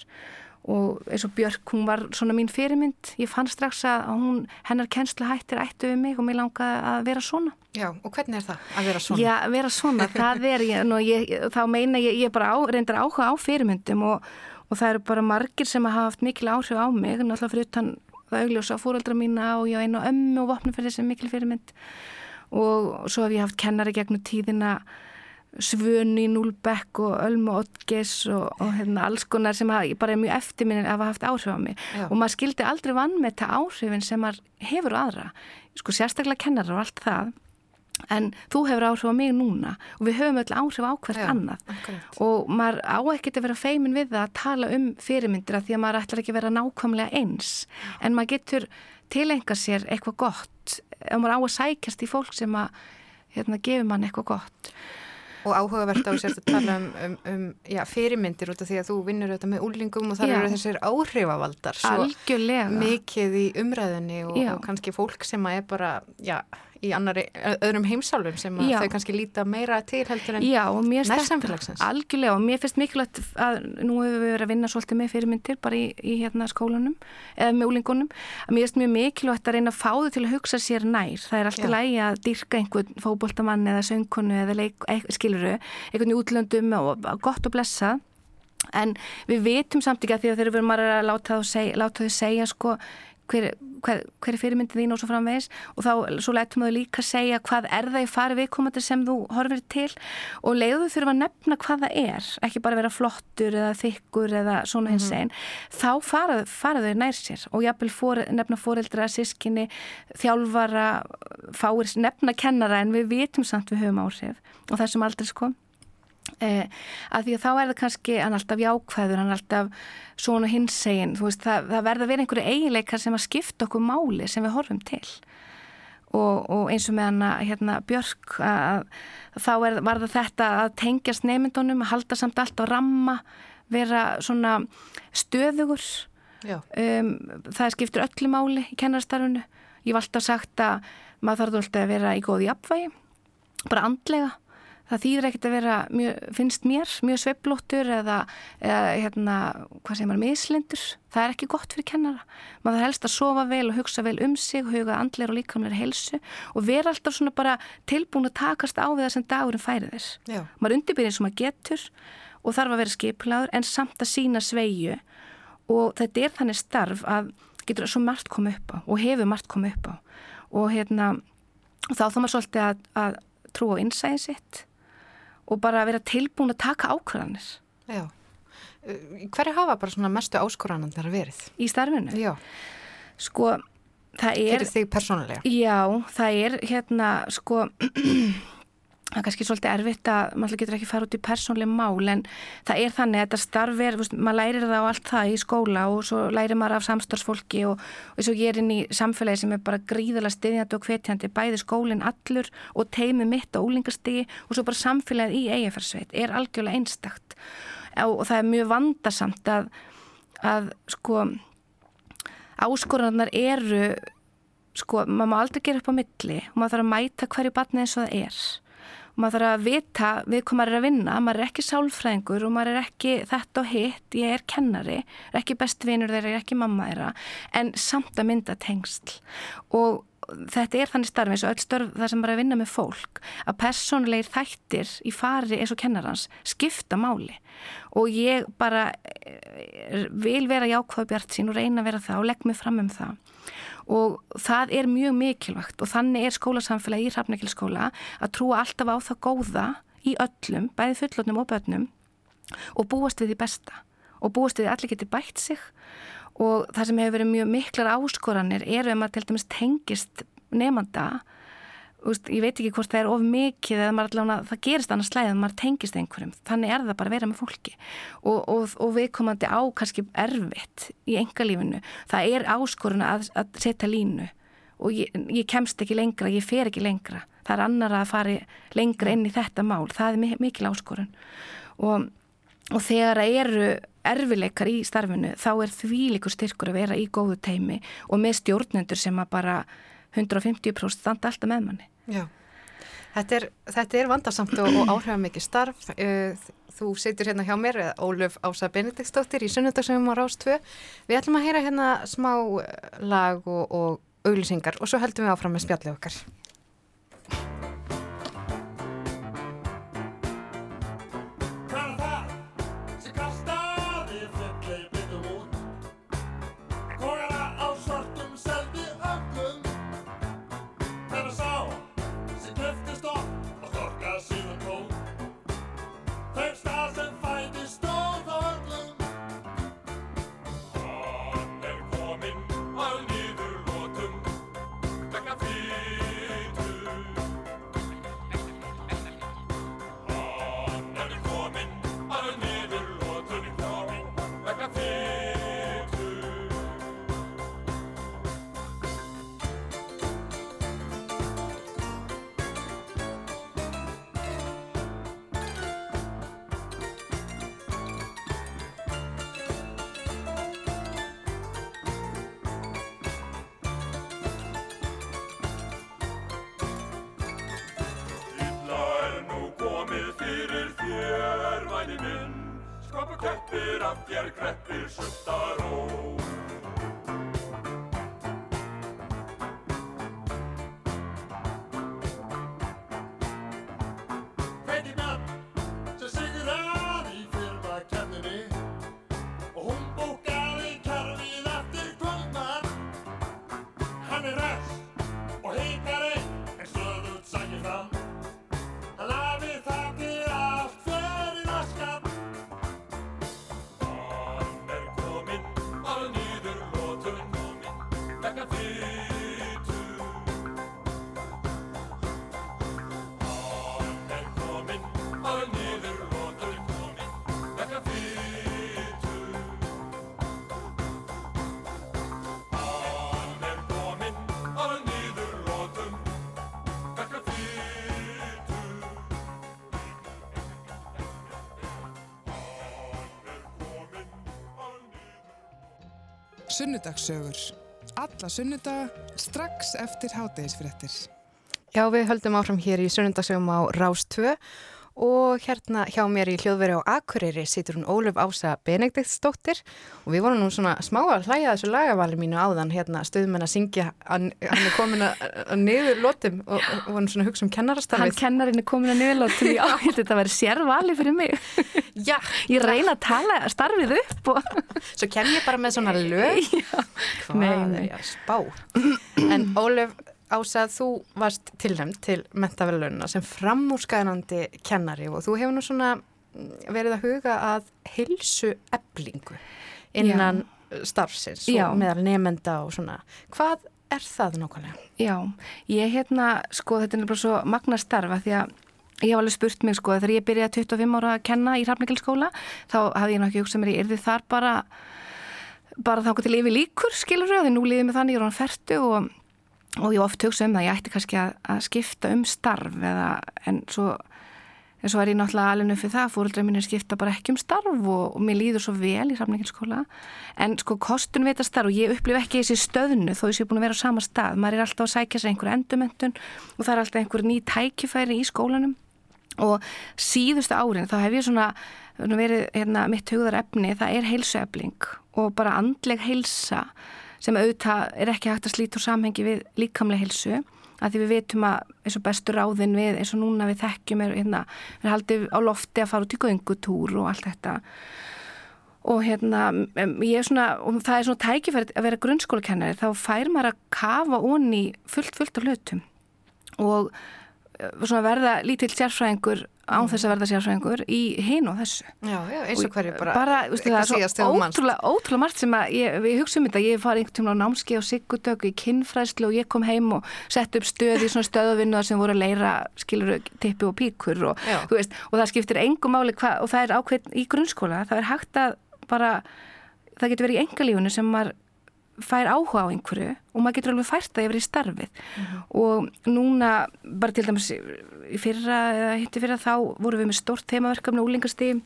S7: og eins og Björk, hún var svona mín fyrirmynd, ég fann strax að hún, hennar kennslu hættir ættu við mig og mér langaði að vera svona.
S5: Já, og hvernig er það að vera svona?
S7: Já, vera svona, það er ég, nú, ég, þá meina ég, ég bara á, reyndar áhuga á fyrirmyndum og, og það eru bara margir sem hafa haft mikil áhrif á mig, náttúrulega fyrir utan það augljósa fóreldra mína og ég á einu ömmu og vopnum fyrir þessi mikil fyrirmynd. Og svo hef ég haft kennari gegnum tíðina Svöni, Núlbekk og Ölmu Ottges og, og hérna, alls konar sem hafa, bara er mjög eftirminni að hafa haft áhrif á mig.
S5: Já.
S7: og maður skildi aldrei vann með það áhrifin sem maður hefur á aðra. Sko sérstaklega kennarar og allt það. En þú hefur áhrif á mig núna og við höfum öll áhrif á hvert
S5: Já,
S7: annað.
S5: akkúrat.
S7: og maður á ekkert að vera feimin við það að tala um fyrirmyndir að því að maður ætlar ekki að vera nákvæmlega eins. En maður getur tilenga sér eitthvað gott. Ef maður á að sækjast í fólk sem að hérna, gefur mann eitthvað gott
S5: Og áhugavert á sérst að tala um, um, um já, fyrirmyndir út af því að þú vinnur þetta með úlingum og það eru þessir áhrifavaldar svo
S7: algjörlega.
S5: mikið í umræðinni og, og kannski fólk sem að er bara já, í annari, öðrum heimsálfum sem þau kannski líta meira til heldur en nærsamfélagsins.
S7: algjörlega og mér finnst mikilvægt að nú hefur við verið að vinna svolítið með fyrirmyndir bara í, í hérna skólanum eða með úlingunum, mér finnst mjög mikilvægt að reyna að fá þau til að hugsa sér nær. Það er alltaf lægi að dyrka einhvern fótboltamann eða söngkonu eða leik, skiluru, einhvern útlöndum og gott og blessa en við vitum samt ekki að því að þegar við erum að láta þau segja, láta þau segja sko, hver, hver, hver er fyrirmyndin þín og svo framvegis. Og þá svo lætum þau líka segja hvað er það í fari viðkomandi sem þú horfir til. Og leiðu þurfa að nefna hvað það er ekki bara vera flottur eða þykkur eða svona hins einn þá fara, fara þau nær sér og jafnvel for, nefna foreldra, sískinni þjálfara, fáir nefna kennara en við vitum samt við höfum áhrif og þessum aldrei sko Eh, að því að þá er það kannski hann alltaf jákvæður, hann alltaf svona hinsegin, þú veist, það, það verða verið einhverju eiginleikar sem að skipta okkur máli sem við horfum til. Og, og eins og með hana hérna, Björk að, þá er, var það þetta að tengjast neymyndunum, að halda samt allt á ramma, vera svona stöðugur. Um, það skiptir öllu máli í kennarastarfinu. Ég var alltaf sagt að maður þarf alltaf að vera í góði jafnvægi bara andlega það þýðir ekkert að vera, mjög, finnst mér, mjög sveiflóttur eða, eða hérna, hvað segir maður, mislindur. Það er ekki gott fyrir kennara. Maður þarf helst að sofa vel og hugsa vel um sig, huga andleir og líkamleir helsu og vera alltaf svona bara tilbúin að takast á við það sem dagurinn færi þér.
S8: Já.
S7: Maður undirbyrðir sem maður getur og þarf að vera skiplaður en samt að sína sveigju og þetta er þannig starf að getur svo margt komið upp á og hefur margt komið upp á og hérna og þá þá maður svolítið að, að trúa á innsæðin sitt og bara vera tilbúin að taka ákvarðanir
S8: Já. Hverju hafa bara svona mestu áskoranandar verið?
S7: í starfinu.
S8: Já.
S7: Sko, það er...
S8: Fyrir þig persónulega?
S7: Já, það er hérna, sko, <clears throat> það er kannski svolítið erfitt að maður getur ekki fara út í persónlega mál en það er þannig að þetta starf er, veist, maður lærir það á allt það í skóla og svo lærir maður af samstarfsfólki og, og eins og ég er inn í samfélagi sem er bara gríðalega stiðjandi og hvetjandi, bæði skólinn allur og teimi mitt og úlingastigi og svo bara samfélagið í eigafarsveit er algjörlega einstakt. Og, það er mjög vandarsamt að, að sko áskoranarnar eru sko, maður má aldrei gera upp á milli og maður þarf að mæta hverju batni eins og það er maður þarf að vita við hvað maður er að vinna, maður er ekki sálfræðingur og maður er ekki þetta og hitt ég er kennari, er ekki bestvinur þeirra, er ekki mamma þeirra, en samt að mynda tengsl. Og þetta er þannig starfi eins og öll störf þar sem maður er að vinna með fólk að persónulegir þættir í fari eins og kennarans skipta máli. Og ég bara eh, vil vera jákvæð bjart sín og reyna að vera það og legg mig fram um það og það er mjög mikilvægt og þannig er skólasamfélagi í Hrafnækilskóla að trúa alltaf á það góða í öllum, bæði fullotnum og börnum og búast við því besta. Og búast við því allir geti bætt sig. Og það sem hefur verið mjög miklar áskoranir er ef maður til dæmis tengist nefnda Úst, ég veit ekki hvort það er of mikið allavega, það gerist annars slæðið að maður tengist einhverjum. Þannig er það bara að vera með fólki. Og, og, og viðkomandi á kannski erfitt í engalífinu það er áskorun að, að setja línu. Og ég, ég kemst ekki lengra ég fer ekki lengra. Það er annar að fara lengra inn í þetta mál. Það er mikil áskorun. Og, og þegar það eru erfileikar í starfinu þá er því líkur styrkur að vera í góðu teimi og með stjórnendur sem að bara 150% standa alltaf með manni
S8: Já, þetta er, þetta er vandarsamt og, og áhrifamikið starf. Uh, Þú situr hérna hjá mér, Óluf Ása Benediktsdóttir í Sunnundagsöfum á Rás 2. Við ætlum að heyra hérna smá lag og, og auglýsingar og svo heldum við áfram með spjallið okkar.
S3: Sunnudagssögur. Alla sunnudaga strax eftir hátegisfréttir.
S8: Já, við höldum áfram hér í Sunnundagsöfum á Rás 2
S5: og hérna hjá mér í hljóðveri á Akureyri situr hún Óluf Ása Benediktsdóttir. Og við vorum nú svona smá að hlæja þessu lagavali mínu áðan hérna stöðum henn að syngja hann er komin að, niður lótum og, og vorum svona að hugsa um
S7: Hann
S5: kennarastarfið
S7: kennarinn er komin að niðurlótum, já, ég held þetta vera sérvali fyrir mig.
S5: Já,
S7: Ég reyna að tala starfið upp og
S5: svo kem ég bara með svona lög. Hvað er að spá? En Ólef Ása, þú varst tilnæmt til mentavelunna sem framúrskæðanandi kennari og þú hefur nú svona mm, verið að huga að hilsu eblingu innan starfsins
S7: Já.
S5: og meðal nefenda og svona. Hvað er það nákvæmlega?
S7: Já, ég hérna, sko, þetta er bara svo magna starfa því að ég hef alveg spurt mig, sko, þegar ég byrjaði 25 ára að kenna í Hrafningilskóla, þá hafði ég náttúrulega hugsað mér, ég yrði þar bara, bara þá til yfir líkur, skilur þau, því nú líði mig þannig, ég er hann ferdu og, og ég hef oft hugsað um það, ég ætti kannski að, að skipta um starf eða, en svo, en svo er ég náttúrulega alveg nöfn fyrir það, fóruldra mín er skipta bara ekki um starf og, og mér líður svo vel í Hrafningilskóla, en sko kostun við þetta starf og ég upplif ekki þessi stöðnu þó ég sé búin að vera á sama stað, maður er alltaf að sækja sér einhver endumöntun og það er alltaf einhver ný tækifæri í skólanum. Og síðustu árin þá hef ég svona verið hérna, mitt hugðar efni, það er heilsuefling og bara andleg heilsa sem auðvitað er ekki hægt að slíta úr samhengi við líkamlega heilsu að því við vitum að eins og bestur ráðin við eins og núna við þekkjum er, hérna, er haldið á lofti að fara út í göngutúr og allt þetta. Og hérna ég er svona, og það er svona tækifæri að vera grunnskólakennari, þá fær maður að kafa onni fullt fullt af hlutum. Og verða lítill sérfræðingur án þess að verða sérfræðingur í hinn og þessu.
S5: Já, já, eins og hverju bara,
S7: bara veistu, það er svo ótrúlega, ótrúlega margt sem að ég, við hugsa um þetta, ég farið einhvern tíma á námski á Sigurdöku í kinnfræðslu og ég kom heim og sett upp stöð í svona stöðuvinnuðar sem voru að leira skilur tippi og píkur og, veist, og það skiptir engum máli hva, og það er ákveðin í grunnskóla, það er hægt að bara, það getur verið í engalífunu sem maður fær áhuga á einhverju og maður getur alveg fært það yfir í starfið. Og núna bara til dæmis í fyrra eða hitti fyrra þá vorum við með stort þemaverkefni úlingastíð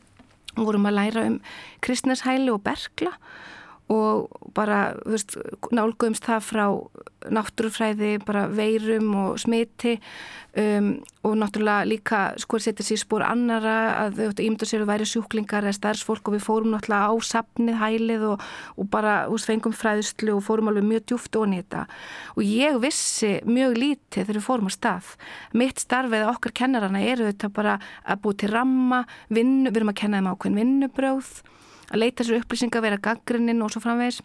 S7: og vorum að læra um kristneshæli og bergla og bara, veist, nálguðumst það frá náttúrufræði, bara veirum og smiti um, og náttúrulega líka sko setja sér spór annara að þau ímynda sér að væri sjúklingar eða starfsfólk og við fórum náttúrulega á sapnið hælið og, og bara, þú veist, fengum fræðslu og fórum alveg mjög djúft onni þetta og ég vissi mjög lítið þegar við fórum á stað. Mitt starfið okkar kennarana eru þetta bara að búi til ramma, vinnu, við erum að kenna þeim ákveðin vinnubrjóð að leita sér upplýsinga, vera gaggrinnin og svo framvegis.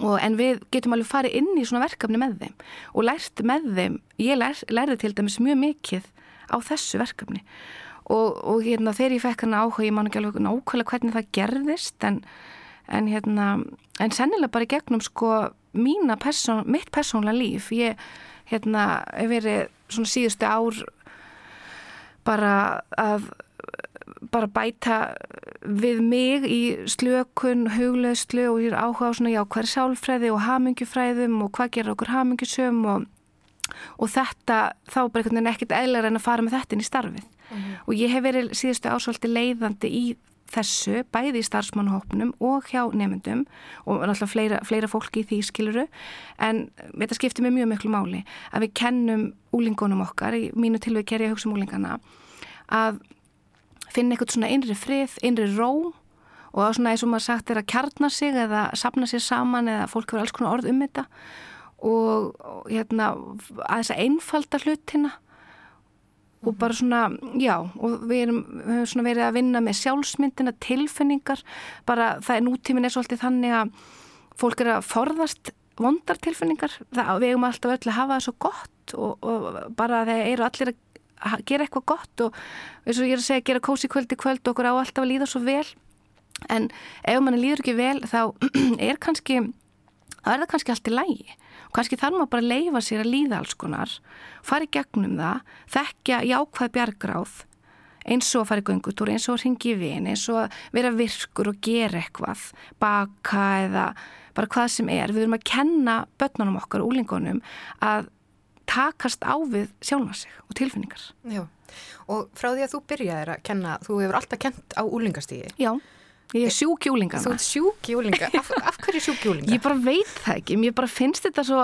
S7: Og, en við getum alveg farið inn í svona verkefni með þeim og lært með þeim, ég lær, lærði til dæmis mjög mikið á þessu verkefni. Og, og hérna þegar ég fekk hann áhuga, ég man ekki alveg nákvæmlega hvernig það gerðist en, en hérna, en sennilega bara gegnum sko mína person, mitt persónlega líf, ég hérna hef verið svona síðustu ár bara að bara bæta við mig í slökun, huglauslu og hér áhuga á svona jákværi sálfræði og hamingjufræðum og hvað gerir okkur hamingjusum og, og þetta þá bara einhvern veginn ekkert eðlar en að fara með þetta inn í starfið. Og ég hef verið síðustu ásvöldi leiðandi í þessu, bæði í starfsmannhópnum og hjá nefndum og náttúrulega fleira, fleira fólki í því skiluru en þetta skiptir mig mjög miklu máli að við kennum úlingunum okkar, í mínu tilveg ker ég að hugsa um úlingana að finna eitthvað svona innri frið, innri ró og það er svona eins og maður sagt er að kjarna sig eða sapna sér saman eða fólk hefur alls konar orð um þetta. Og, og hérna að þess að einfalda hlutina og bara svona, já og við erum, við höfum svona verið að vinna með sjálfsmyndina, tilfinningar. Bara það er nútímin er svolítið þannig að fólk er að forðast vondar tilfinningar, það, við eigum alltaf öll að hafa það svo gott og, og bara þeir eru allir að gera eitthvað gott og eins og ég er að segja gera kósi kvöld í kvöld og okkur á alltaf að líða svo vel. En ef manni líður ekki vel þá <clears throat> er kannski það er það kannski allt í lægi og kannski þarf maður bara að leifa sér að líða alls konar fara í gegnum það þekkja jákvæð bjargráð eins og að fara í göngutúr, eins og að ringi í vin eins og að vera virkur og gera eitthvað baka eða bara hvað sem er, við erum að kenna börnunum okkar, úlingunum að takast á við sjálfa sig og tilfinningar.
S5: Já, og frá því að þú byrjaðir að kenna, þú hefur alltaf kent á úlingastíði.
S7: Já, Ég er sjúk í
S5: Þú ert sjúk í úlinga. Af, af hverju sjúk í úlinga? <laughs>
S7: Ég bara veit það ekki, mér bara finnst þetta svo,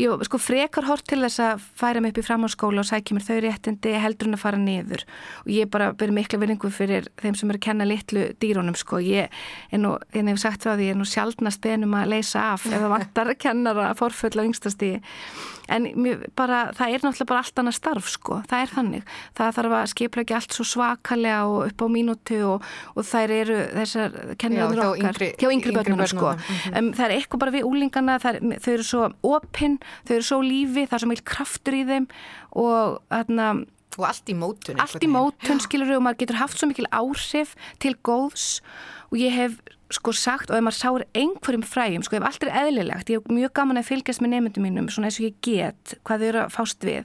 S7: ég sko frekar hort til þess að færa mig upp í framháskóla og sækja mér þau réttindi heldur en að fara niður. Og ég bara byrja mikla vinningu fyrir þeim sem eru að kenna litlu dýrónum sko, ég er nú, ég hef sagt frá því, ég er nú sjaldnast benum að leysa af ef það vantar <laughs> kennara forfull á yngstastíði en bara, það er náttúrulega bara allt annað starf sko, það er þannig. Það þarf að skipla ekki allt svo svakalega og upp á mínútu og, og þær eru þessar
S5: hjá
S7: okkar
S5: yngri-
S7: hjá yngri börnunum sko.
S5: börnunum,
S7: um, það er eitthvað bara við úlingana er, þau eru svo opinn, þau eru svo lífi það er svo mikil kraftur í þeim og þarna
S5: Og allt í mótun.
S7: allt í mótun skilur og maður getur haft svo mikil áhrif til góðs. Og ég hef sko sagt og ef maður sáir einhverjum fræjum sko ef allt er eðlilegt, ég hef mjög gaman að fylgjast með nefndum mínum svona eins og ég get hvað þau eru að fást við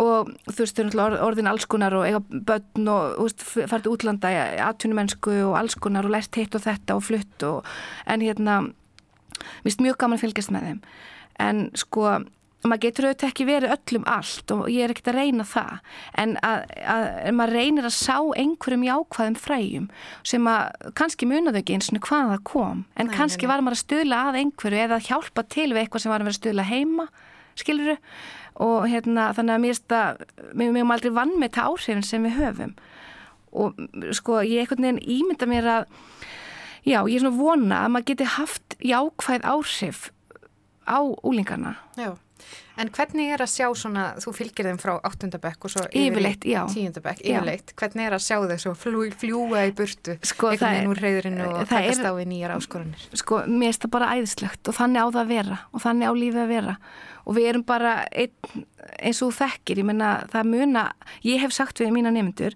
S7: og þú veist þau eru orðin alls konar og eiga börn og til útlanda í atvinnumennsku og alls konar og lært hitt og þetta og flutt og en hérna mér finnst mjög gaman að fylgjast með þeim. En sko maður getur auðvitað ekki verið öllum allt og ég er ekkert að reyna það. En að, að, að maður reynir að sá einhverjum jákvæðum fræjum sem að kannski munaðu ekki eins og hvaðan það kom. En
S5: Nei,
S7: kannski var maður að stuðla að einhverju eða að hjálpa til við eitthvað sem var að vera stuðla heima skiluru og hérna þannig að mér finnst að við mögum aldrei vann með þetta áhrifin sem við höfum. Og sko ég einhvern veginn ímynda mér að já, ég er svona vona að maður geti haft jákvæð áhrif á úlingarna
S5: Já. En hvernig er að sjá svona, þú fylgir þeim frá áttundabekk og svo
S7: Yfirleitt, já.
S5: tíundabekk,
S7: Já.
S5: yfirleitt. Hvernig er að sjá þau svo fljú, fljúa í burtu,
S7: Sko,
S5: einhvern
S7: er-
S5: veginn úr reyðurinu og takast
S7: er-
S5: á við nýjar áskoranir?
S7: sko, mér finnst það bara æðislegt og þannig á það að vera og þannig á lífið að vera og við erum bara einn, eins og þekkir, ég menna það muna, ég hef sagt við mína nefndur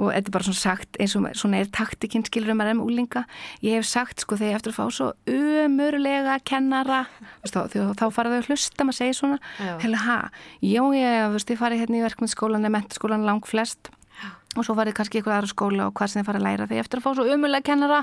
S7: og þetta er bara svona sagt eins og svona er taktikinn skilur um að reyma úlinga ég hef sagt sko þegar ég eftir að fá svo umurlega kennara þá, þá, þá fara þau að hlusta maður segir svona.
S5: Já.
S7: heila ha, já ég, þú veist, ég farið hérna í verkmyndsskólan eða mentaskólan lang flest og svo farið kannski eitthvað aðra skóla og hvað sem þið farið að læra þegar ég eftir að fá svo umurlega kennara.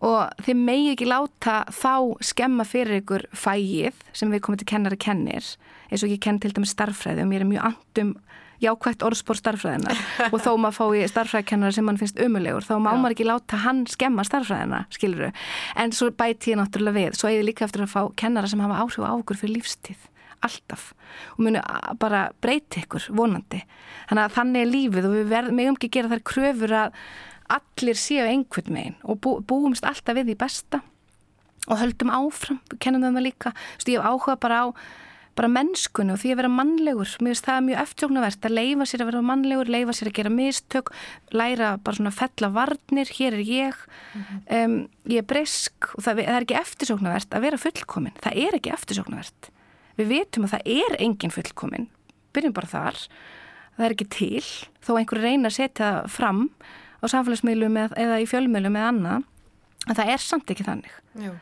S7: Og þið megi ekki láta þá skemma fyrir ykkur fæið sem við komum til kennari kennir. Eins og ég kenn til dæmis starffræði og mér er mjög andum jákvægt orðspór starffræðina <laughs> og þó maður fái starffræðikennara sem mann finnst umulegur þá má maður ekki láta hann skemma starffræðina skiluru, en svo bæti ég náttúrulega við, svo eða líka eftir að fá kennara sem hafa áhrif á okkur fyrir lífstíð alltaf. Og munu a- bara breyti ykkur vonandi. Þannig að þannig er lífið og við verðum megum ekki gera þær kröfur að allir séu einhvern megin og bú, búumst alltaf við því besta og höldum áfram, kennum það líka. Veist, ég áhuga bara á bara mennskunni og því að vera mannlegur. Mér finnst það mjög eftirjóknarvert að leifa sér að vera mannlegur, leifa sér að gera mistök læra bara svona að fella varnir hér er ég. Um, ég er brisk og það, það er ekki eftirsóknarvert að vera fullkomin, það er ekki eftirsóknarvert. Við vitum að það er engin fullkomin byrjum bara þar. Það er ekki til, þó einhver reyna að setja fram á samfélagsmiðlum eða, eða í fjölmiðlum eða annað. En það er samt ekki þannig.
S5: Jú.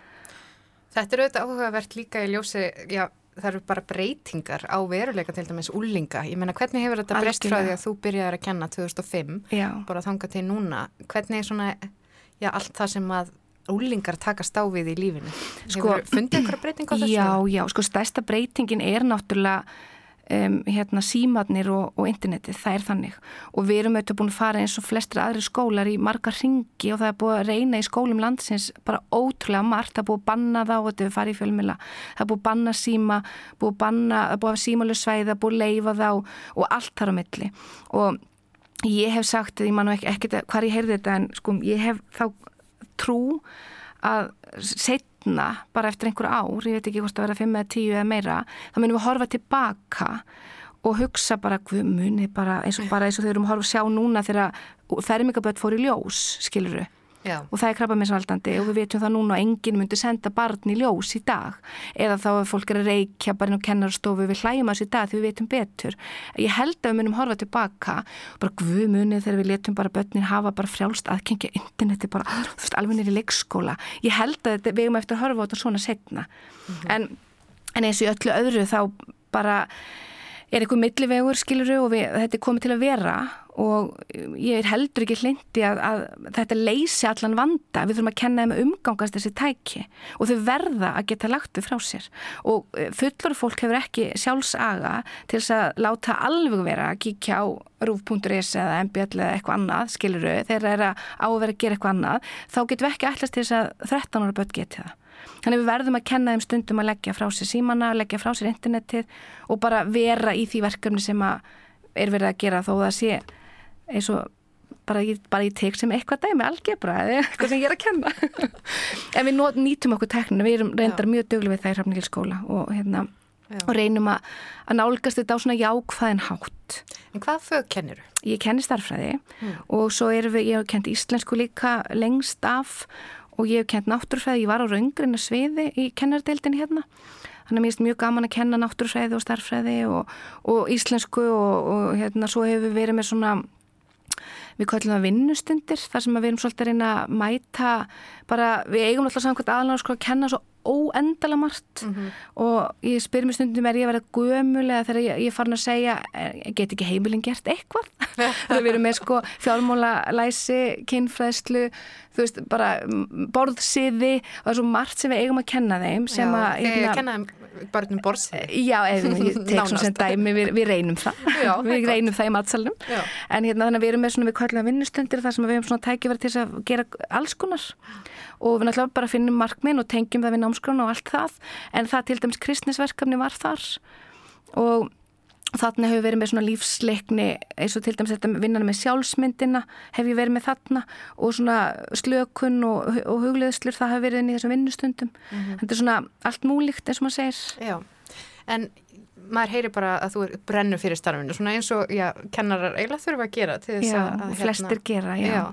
S5: Þetta er auðvitað áhugavert líka í ljósi, já, það eru bara breytingar á veruleika til dæmis úlinga. Ég meina, hvernig hefur þetta breyst frá því að þú byrjaðir að kenna 2005,
S7: Já.
S5: bara þanga til núna? Hvernig er svona, já, allt það sem að úlingar takast á við í lífinu?
S7: Sko-
S5: Hefur fundið einhverja breyting á þessu?
S7: Já, já, sko stærsta breytingin er náttúrulega um, hérna símadnir og, og internetið, það er þannig. Og við erum auðvitað búin að fara eins og flestir aðri skólar í marga ringi og það er búið að reyna í skólum landsins bara ótrúlega margt, það er búið að banna það og þetta er farið í fjölmila, það er búið að banna síma, búið að banna, búið að símalu er búið að leifa þá og allt þar á milli. Og ég hef sagt, ég man nú ekki, ekki hvað ég heyrði þetta en sko ég hef þá trú að setna bara eftir einhver ár, ég veit ekki hvort að vera 5 eða 10 eða meira, þá munum við horfa tilbaka og hugsa bara hvað muni bara eins og bara eins og þau erum að horfa að sjá núna þegar fermingaböld fór í ljós, skiluru
S5: Já.
S7: og það er krabba misvaldandi og við veitum það núna að enginn myndi senda barn í ljós í dag. Eða þá að fólk er að reykja bara inn á kennarstofu við hlæjum að þessu í dag því við veitum betur. Ég held að við munum horfa tilbaka. Bara guðmunni þegar við letum bara börnin hafa bara frjálst aðkengja interneti bara, alveg nýri leikskóla. Ég held að þetta, við erum eftir að horfa á þetta svona setna en, en eins og í öllu öðru þá bara er eitthvað millivegur skiluru og við, þetta er komið til að vera og ég er heldur ekki hlindi að, að þetta leysi allan vanda. Við þurfum að kenna þeim að umgangast þessi tæki og þau verða að geta lagt þau frá sér. Og eh, fullur fólk hefur ekki sjálfsaga til þess að láta alveg vera að kíkja á rúf.is eða mbl eða eitthvað annað skiluru, þegar það er að ávera að gera eitthvað annað. Þá getum við ekki allast til þess að 13 ára börn geti það. Þannig við verðum að kenna þeim stundum að leggja frá sér símanna, leggja frá sér internetið og bara vera í því verkefni sem er verið að gera þó það sé eins og bara ég, bara ég tek sem eitthvað dæmi algebra eða eitthvað sem ég er að kenna <laughs> en við nýtum okkur tekninu, við erum reyndar Já. mjög döglu við það í Hrafningilskóla og, hérna, og reynum að, að nálgast þetta á svona jákvæðin hátt
S5: En hvað fög kennir þú?
S7: Ég kenni starfræði mm. og svo erum við, ég hef kent íslensku líka lengst af og ég hef kent náttúrfræði, ég var á raungrina sviði í kennardeildin hérna Þannig að mér finnst mjög gaman að kenna náttúrfræði og starffræði og, og íslensku og, og hérna svo hefur við verið með svona við kallum það vinnustundir þar sem við erum svolítið að reyna að mæta bara við eigum alltaf samkvæmt sko að kenna svo óendala margt. Mm -hmm. og ég spyr mér stundum er ég að vera gömulega þegar ég, ég farin að segja get ekki heimilin gert eitthvað? <laughs> Þegar við erum með sko fjármóla læsi, kynfræðslu þú veist, bara borðsiði og það er svo margt sem við eigum að kenna þeim sem
S5: já,
S7: að...
S5: Þegar ég kenna þeim barnum borðsiði?
S7: Já, ég <laughs> tek svona sem dæmi, við, við reynum það. <laughs> Já, við reynum það í matsalunum en hérna þannig að við erum með svona, við kallum að vinnustundir þar sem við hefum svona tækifæri til að gera alls konar og við náttúrulega bara finnum markminn og tengjum það við námskrona og allt það en það til dæmis kristnisverkefni var þar og Þarna hefur verið með svona lífsleikni eins og til dæmis þetta vinnan með sjálfsmyndina hef ég verið með þarna og svona slökun og, og hugleðslur það hefur verið inn í þessum vinnustundum. Mm -hmm. Þetta er svona allt múlíkt eins og maður segir.
S5: Já, en maður heyri bara að þú brennur fyrir starfinu, svona eins og já, kennarar eiginlega þurfa að gera til þess
S7: já,
S5: að...
S7: Já, flestir hérna, gera, já. já.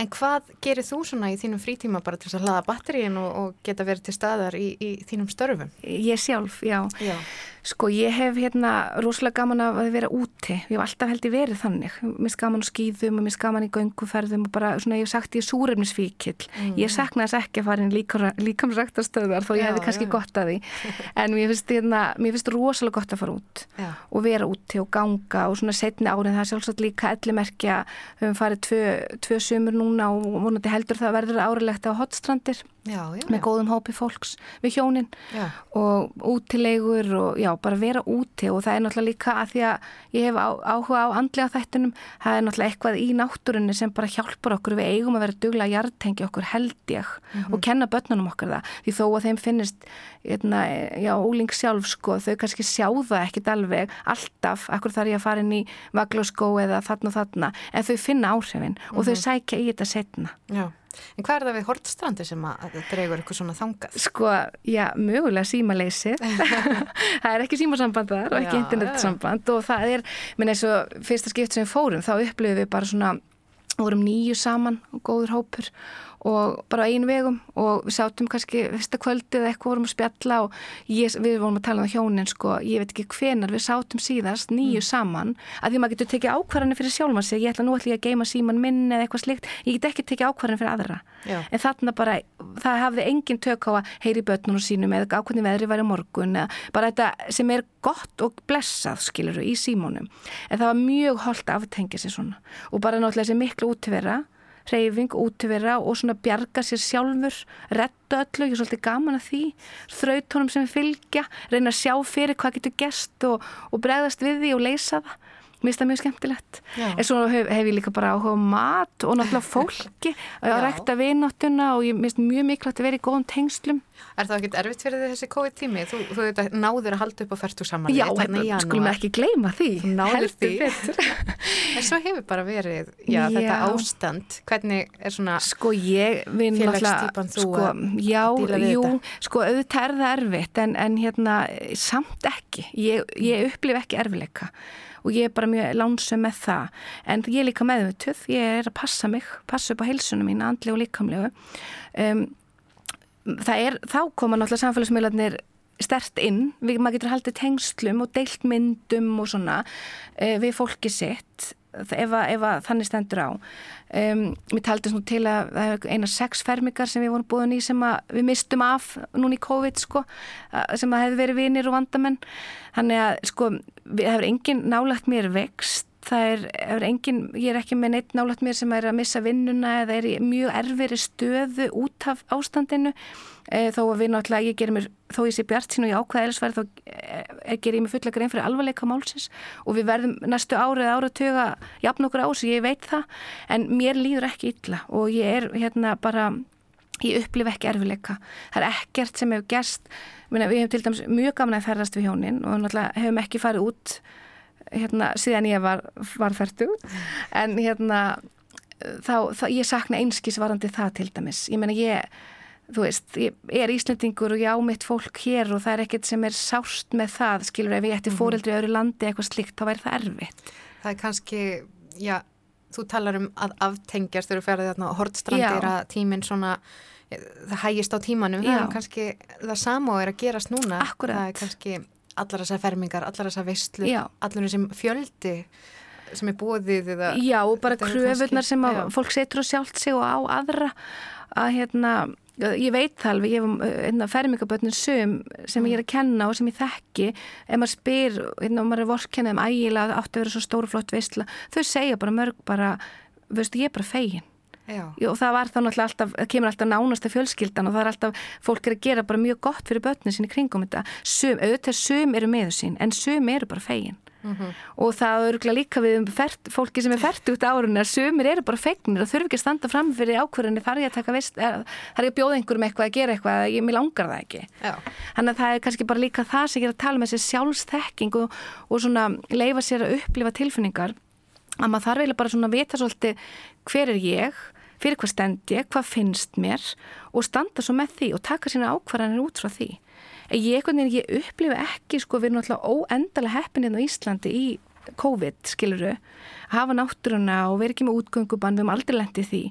S5: En hvað gerir þú svona í þínum frítíma bara til að hlaða batteríin og, og geta verið til staðar í, í þínum störfum?
S7: Ég sjálf, já. já. Sko ég hef hérna rosalega gaman að vera úti, ég hef alltaf held í verið þannig, mér gaman á skýðum og mér gaman í gönguferðum og bara svona ég hef sagt ég er súrefnisvíkill, mm. ég sakna þess ekki að fara inn líkamsræktastöðar þó ég hefði kannski já. gott að því, <laughs> en mér finnst, hérna, mér finnst rosalega gott að fara út já. og vera úti og ganga og svona setni árið það er sjálfsagt líka ellimerkja, við höfum farið tvö, tvö sömur núna og vonandi heldur það verður árilegt á hotstrandir Já, já, með góðum hópi fólks við hjónin og útilegur og já, bara vera úti og það er náttúrulega líka að því að ég hef áhuga á andlega þættunum það er náttúrulega eitthvað í náttúrunni sem bara hjálpar okkur við eigum að vera dugla að hjartengi okkur held ég mm -hmm. og kenna börnunum okkur það því þó að þeim finnist eitna, hérna, já, úling sjálf sko, þau kannski sjá það ekkit alveg alltaf, akkur þarf ég að fara inn í vaglóskó eða þarna og þarna en þau finna áhrifin mm -hmm. og þau mhm. sækja í þetta setna
S5: Já En hvað er það við Hortstrandi sem að dregur eitthvað svona þangað?
S7: Sko, já, mögulega símaleysi. <laughs> það er ekki símasamband þar og ekki internetsamband og það er, minn eins og fyrsta skipt sem við fórum, þá upplifum við bara svona, vorum nýju saman og góður hópur og bara einu vegum og við sátum kannski fyrsta kvöldið eitthvað vorum að spjalla og ég, við vorum að tala um hjónin sko, ég veit ekki hvenar við sátum síðast nýju mm. saman að því maður getur tekið ákvarðanir fyrir sjálfmann sig, ég ætla nú ætla ég að geima síman minn eða eitthvað slikt, ég get ekki tekið ákvarðanir fyrir aðra, Já. en þarna bara það hafði engin tök á að heyri börnunum sínum eða ákvarðin veðri væri morgun eða bara þetta sem er gott og blessað skiluru í símónum en það var mjög reyfing, útvera og svona bjarga sér sjálfur, retta öllu, ég er svolítið gaman að því, þrautónum sem fylgja, reyna að sjá fyrir hvað getur gest og, og bregðast við því og leysa það Mér finnst það mjög skemmtilegt. En svo hef, hef ég líka bara áhuga mat og náttúrulega <laughs> fólki að rekta vináttuna og ég finnst mjög mikilvægt að vera í góðum tengslum.
S5: Er það ekkert erfitt fyrir þessi COVID-tími? Þú, þú að náður að halda upp á færtu saman.
S7: Já, hérna, skulum ekki gleyma því.
S5: Náður því. <laughs> en svo hefur bara verið já, já. þetta ástand. Hvernig er svona
S7: sko,
S5: félagstýpan þú
S7: sko, að díla við jú, þetta? Sko, auðvitað er það erfitt en, en hérna, samt ekki. Ég, ég upplif ekki erfileika og ég er bara mjög lánsum með það. En ég er líka meðvituð, ég er að passa mig passa upp á heilsunum mín, andli og líkamlegu. Um, það er, þá koma náttúrulega samfélagsmiðlarnir stert inn, við, maður getur haldið tengslum og deilt myndum og svona uh, við fólki sitt ef, að þannig stendur á. Um, við taldum nú til að það er eina sex fermingar sem við vorum búin í sem við mistum af núni í COVID sko, sem að hefði verið vinir og vandamenn. Þannig að sko, við hefur engin nálagt mér vext það er, er engin, ég er ekki með neitt nálægt mér sem er að missa vinnuna eða er í mjög erfiri stöðu út af ástandinu. E, þó að við náttúrulega, ég gerir mér þó ég sé bjart sín og ég ákveða elsverð þá e, gerir ég mér fulla grein fyrir alvarleika málsins. Og við verðum næstu árið áratöga jafn okkur ás, ég veit það. En mér líður ekki illa og ég er hérna bara ég upplif ekki erfileika. Það er ekkert sem hefur gerst, við hefum til dæmis mjög gaman að ferðast við hjónin og náttúrulega hefum ekki farið út hérna, síðan ég var, var færtu en hérna þá, þá ég sakna einskísvarandi það til dæmis. Ég menna ég þú veist, ég er Íslandingur og ég á mitt fólk hér og það er ekkert sem er sást með það, skilur, ef ég ætti mhm. fóreldri öðru landi eitthvað slikt, þá væri það erfitt.
S5: Það er kannski, já, þú talar um að aftengjast þegar þú ferði þarna og hortstrandir að tíminn svona það hægist á tímanum, Já. það er kannski það sama og er að gerast núna
S7: Akkurat.
S5: það er kannski allar þessar fermingar, allar þessar visslu, allar þessum fjöldi sem er bóðið eða,
S7: Já, og bara kröfunar sem að fólk setur á sjálft sig og á aðra að hérna, ég veit alveg ég hef hérna, fermingabötnin söm sem ég er að kenna og sem ég þekki ef maður spyr, hérna, og maður er vorkennið um ægila átt að vera svo stórflott vissla þau segja bara mörg bara, veistu, ég er bara fegin og það var þá náttúrulega alltaf, það kemur alltaf nánasta fjölskyldan og það er alltaf, fólk er að gera bara mjög gott fyrir börnin sín í kringum þetta. Sum, auðvitað sum eru með sín en sum eru bara fegin. Mm -hmm. og það örgulega líka við um fert, fólki sem er fært út árun er sumir eru bara fegnir og þurfi ekki að standa fram fyrir ákverðinni þar ég að taka vist, þar ég að bjóða einhverjum eitthvað að gera eitthvað, ég, mér langar það ekki. Já. þannig að það er kannski bara líka það sem ég er að tala með að upplifa maður þarf eiginlega bara svona að vita svolítið hver er ég fyrir hvað stend ég, hvað finnst mér og standa svo með því og taka sína ákvarðanir út frá því. Ég, ég upplifu ekki, sko, við erum alltaf óendalega heppininn á Íslandi í COVID, skiluru, hafa náttúruna og vera ekki með útgöngubann, við erum aldrei lendið því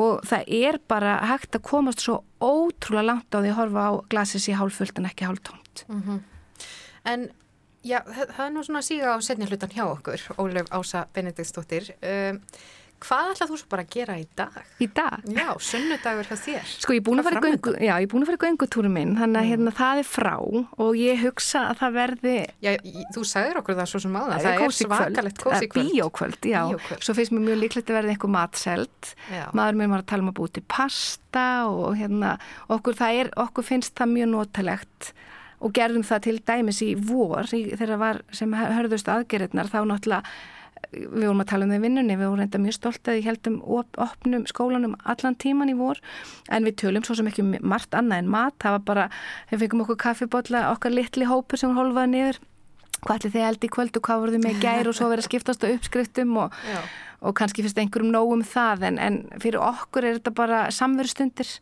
S7: og það er bara hægt að komast svo ótrúlega langt á því að horfa á glasis í hálffullt en ekki hálftómt.
S5: Mm -hmm. En já, það, er nú svona að síga á setni hlutan hjá okkur, Ólef Ása Benediktsdóttir. Um, Hvað ætlað þú svo bara að gera í dag?
S7: Í dag?
S5: Já, sunnudagur hjá þér.
S7: Sko ég er búin að fara í göngu, já, ég er búin að fara göngutúrum minn, þannig að mm. hérna það er frá og ég hugsa að það verði...
S5: Já, þú sagður okkur það svo sem áða, það, það er svakalegt
S7: kósi kvöld. Bíókvöld, já. Bíókvöld. Svo finnst mér mjög líklegt að verði eitthvað matselt. Maður mér var að tala um að búti pasta og hérna, okkur, er, okkur finnst það mjög notalegt og gerðum það til dæmis í vor, þegar var sem hörðust aðgerðnar, þá náttúrulega við vorum að tala um það í vinnunni, við vorum reynda mjög stolt að við heldum op opnum skólanum allan tíman í vor, en við tölum svo sem ekki um margt annað en mat, það var bara við fengum okkur kaffibotla, okkar litli hópur sem holfaði niður, hvað ætli þið held í kvöld og hvað voruð þið með gær og svo verið að skiptast á uppskriftum og, og kannski finnst einhverjum nógum það, en, en fyrir okkur er þetta bara samverðstundir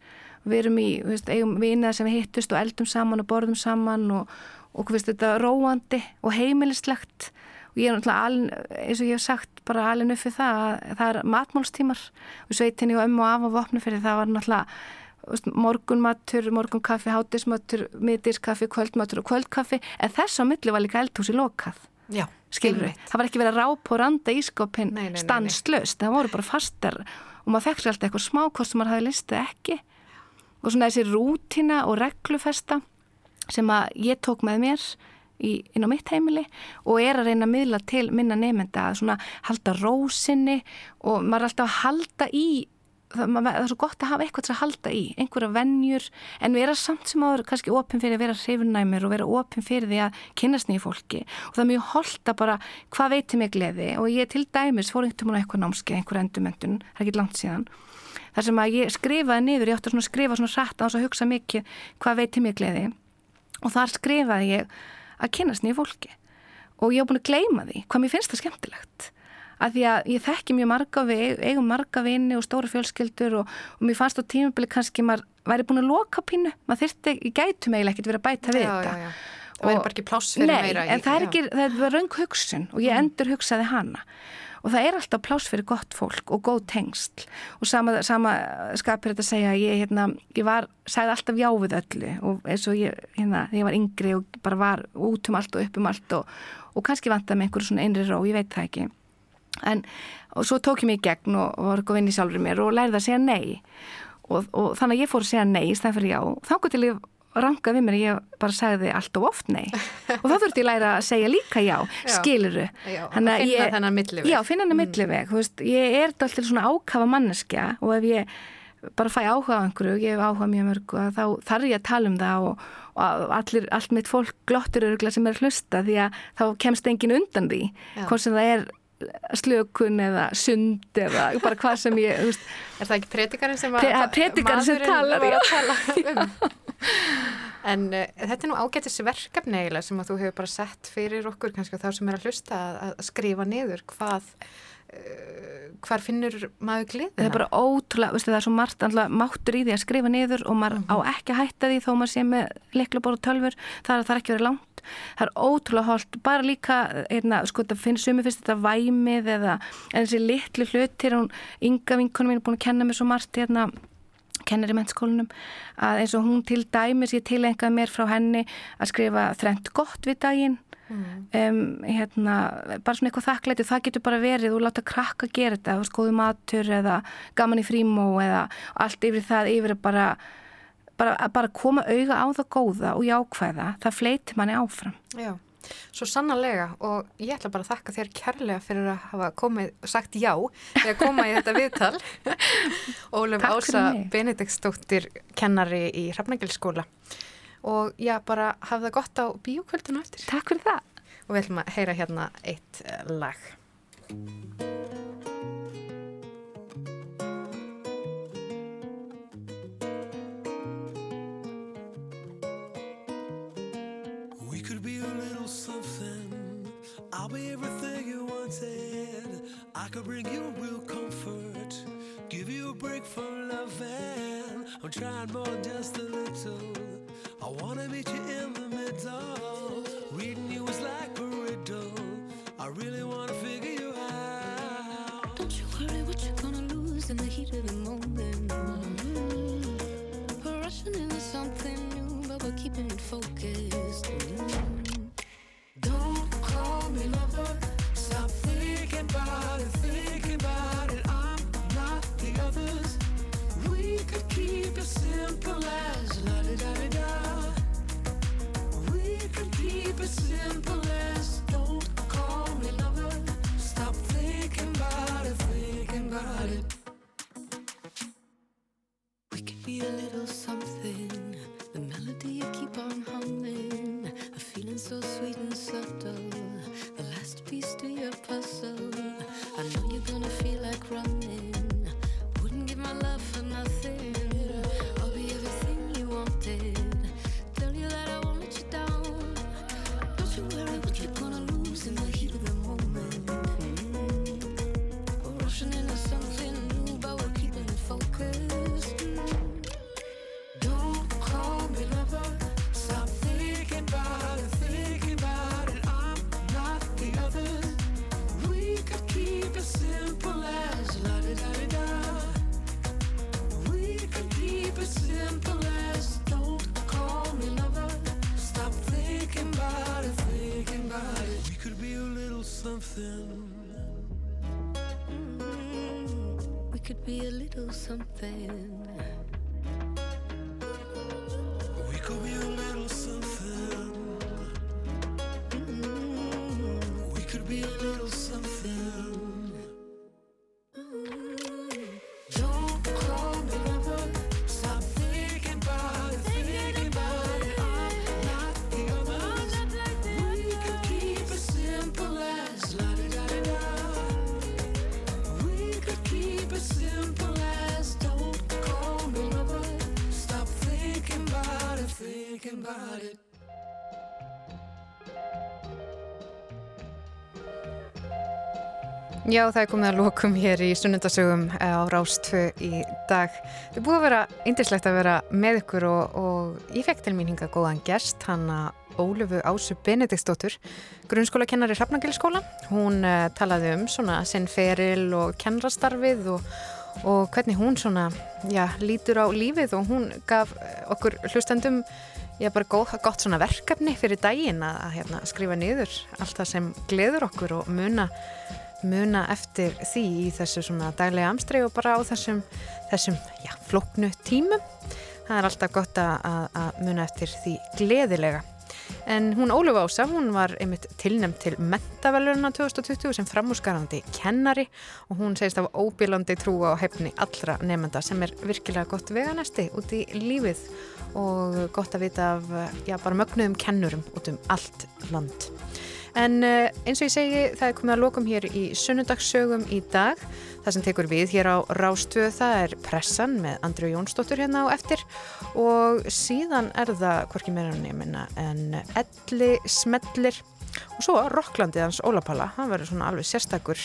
S7: við erum í, við veist, eigum vinað sem hittust og eldum saman og borðum saman og, og við veist, þetta róandi og heimilislegt. Og ég er náttúrulega alin, eins og ég hef sagt bara upp fyrir það að það er matmálstímar. Og sveitinni og ömmu og af og vopnu fyrir það var náttúrulega morgunmatur, morgunkaffi, hátismatur miðdýrskaffi, kvöldmatur og kvöldkaffi. En þess á milli var líka eldhúsi lokað.
S5: Já,
S7: skilur við, það var ekki verið að rápa og randa ískopin stanslöst, það voru bara fastar og maður fekk sér alltaf eitthvað smá hvort sem maður hafi listið ekki og svona þessi rútina og reglufesta sem að ég tók með mér í, inn á mitt heimili og er að reyna að miðla til minna nefnda að svona halda rósinni og maður er alltaf að halda í það, er svo gott að hafa eitthvað til að halda í einhverja vennjur en vera samt sem áður kannski opinn fyrir að vera hreifurnæmur og vera opinn fyrir því að kynast nýju fólki. Og það er mjög holdt að bara hvað veitir mig gleði? Og ég til dæmis fór einhvern veginn eitthvað námskeið, einhverja endumöndun það er ekki langt síðan þar sem að ég skrifaði niður, ég átti að skrifa svona rætt á þess að hugsa mikið hvað veitir mig gleði. Og þar skrifaði ég að kynast nýju fólki. Og ég hef búin að gleima því hvað mér finnst það skemmtilegt. Að því að ég þekki mjög marga við eigum marga vini og stóra fjölskyldur og, og mér fannst á tímabili kannski maður væri búin að loka pínu. Maður þurfti, ég gætu mig ekkert verið að bæta við já, þetta. já, já.
S5: það væri bara ekki pláss fyrir meira
S7: Nei, en það er ekki, það er raung hugsun og ég mm. endur hugsaði hana og það er alltaf pláss fyrir gott fólk og góð tengsl. Og sama, sama skapir þetta að segja ég, hérna, ég var, sæði alltaf já við öllu. Og eins og ég, hérna, ég var yngri og bara var út um allt og upp um allt og, og kannski vant að með einhverju svona einri ró, ég veit það ekki. En svo tók ég mig í gegn og, og var eitthvað vinn í sjálfur mér og lærði að segja nei. Og, og þannig að ég fór að segja nei í stæðan fyrir já, þá gott ég ranga við mér, ég bara sagði allt og oft nei. Og þá þurfti ég læra að segja líka já,
S5: Já.
S7: skiluru
S5: Já,
S7: að
S5: finna
S7: ég-
S5: þennan milliveg.
S7: Já, finna hennar milliveg, þú veist, ég er alltaf svona ákafa manneskja og ef ég bara fæ áhuga á einhverju, ég hef áhuga mjög mörgu að þá þarf ég að tala um það og, og allir, allt mitt fólk glottur öruglega sem er að hlusta því að þá kemst engin undan því, hvort sem það er slökun eða sund eða bara hvað sem ég, veist,
S5: Er það ekki predikarinn sem,
S7: Pre- predikarinn sem talar,
S5: var að tala um? <laughs> En uh, þetta er nú ágættis verkefni eiginlega sem að þú hefur bara sett fyrir okkur kannski og þá sem er að hlusta að, að skrifa niður hvað uh, hvar finnur maður gleðina?
S7: það er bara ótrúlega, veistu, það er svo margt máttur í því að skrifa niður og maður á ekki að hætta því þó maður sé með leiklabór og tölfur, það er það er ekki verið langt það er ótrúlega holdt, bara líka einna, sko, það finnst sumi fyrst þetta væmið eða þessi litlu hlutir hún, Inga vinkonum mín er búin að kenna mér svo margt hérna kennir í mennskólanum að eins og hún til dæmis ég tilengað mér frá henni að skrifa þrent gott við daginn. Um, hérna, bara svona eitthvað þakklæti. Það getur bara verið og láta krakka gera þetta. Góðu matur eða gaman í frímó eða allt yfir það yfir bara, bara, að bara koma auga á það góða og jákvæða það fleitir manni áfram.
S5: Já, svo sannarlega og ég ætla bara að þakka þér kærlega fyrir að hafa komið, sagt já þegar koma í þetta viðtal. <laughs> Ólef Ása. Benediktsdóttir kennari í Hrafnagilskóla og já, bara hafa það gott á bíókvöldinu eftir.
S7: Takk fyrir það.
S5: Og við ætlum að heyra hérna eitt lag
S9: could bring you real comfort, give you a break from loving. I'm trying more just a little. I wanna meet you in the middle. Reading you is like a riddle. I really wanna figure you out.
S1: Don't you worry what you're gonna lose in the heat of the moment. We're rushing into something new, but we're keeping it focused.
S9: Don't simple
S5: Já, það er komið að lokum hér í sunnundasögum á Rástvö í dag. Er búið að vera indislegt að vera með ykkur og, og ég fekk til mín hingað góðan gest, hanna Ólöfu Ásu Benediktsdóttur, grunnskólakennari Hrafnagilskóla. Hún uh, talaði um svona sinn feril og kennrastarfið og, og hvernig hún svona, já, lítur á lífið og hún gaf eh, okkur hlustendum Já, bara góð, gott svona verkefni fyrir daginn að, að hérna, skrifa niður allt það sem gleður okkur og muna, muna eftir því í þessu daglega amstri og bara á þessum, þessum já, flóknu tímum.
S1: Það er alltaf gott að, að, muna eftir því gleðilega. En hún Óluf Ása, hún var einmitt tilnæmt til mentavelurina 2020 sem framúsgarandi kennari og hún segist af óbílandi trú á hefni allra nefnda sem er virkilega gott veganesti út í lífið og gott að vita af já, bara mögnuðum kennurum út um allt land. En eh, eins og ég segi, það er komið að lokum hér í sunnudagssögum í dag. Það sem tekur við hér á Rástöð, það er pressan með Andrið Jónsdóttur hérna á eftir og síðan er það, hvorki meira en ég minna, en elli smellir og svo Rokklandið hans Ólapalla, hann verður svona alveg sérstakur,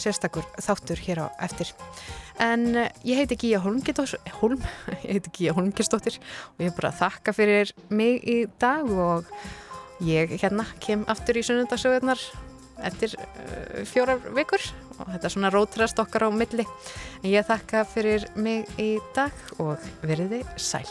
S1: sérstakur þáttur hér á eftir. En eh, ég heiti Gíja Holmgistóttir, Holm, <laughs> ég heiti Gíja Holmgistóttir og ég er bara að þakka fyrir mig í dag og ég hérna kem aftur í sunnundagsögurnar eftir uh, fjórar vikur og þetta er svona rótrast okkar á milli. En ég þakka fyrir mig í dag og veriði sæl.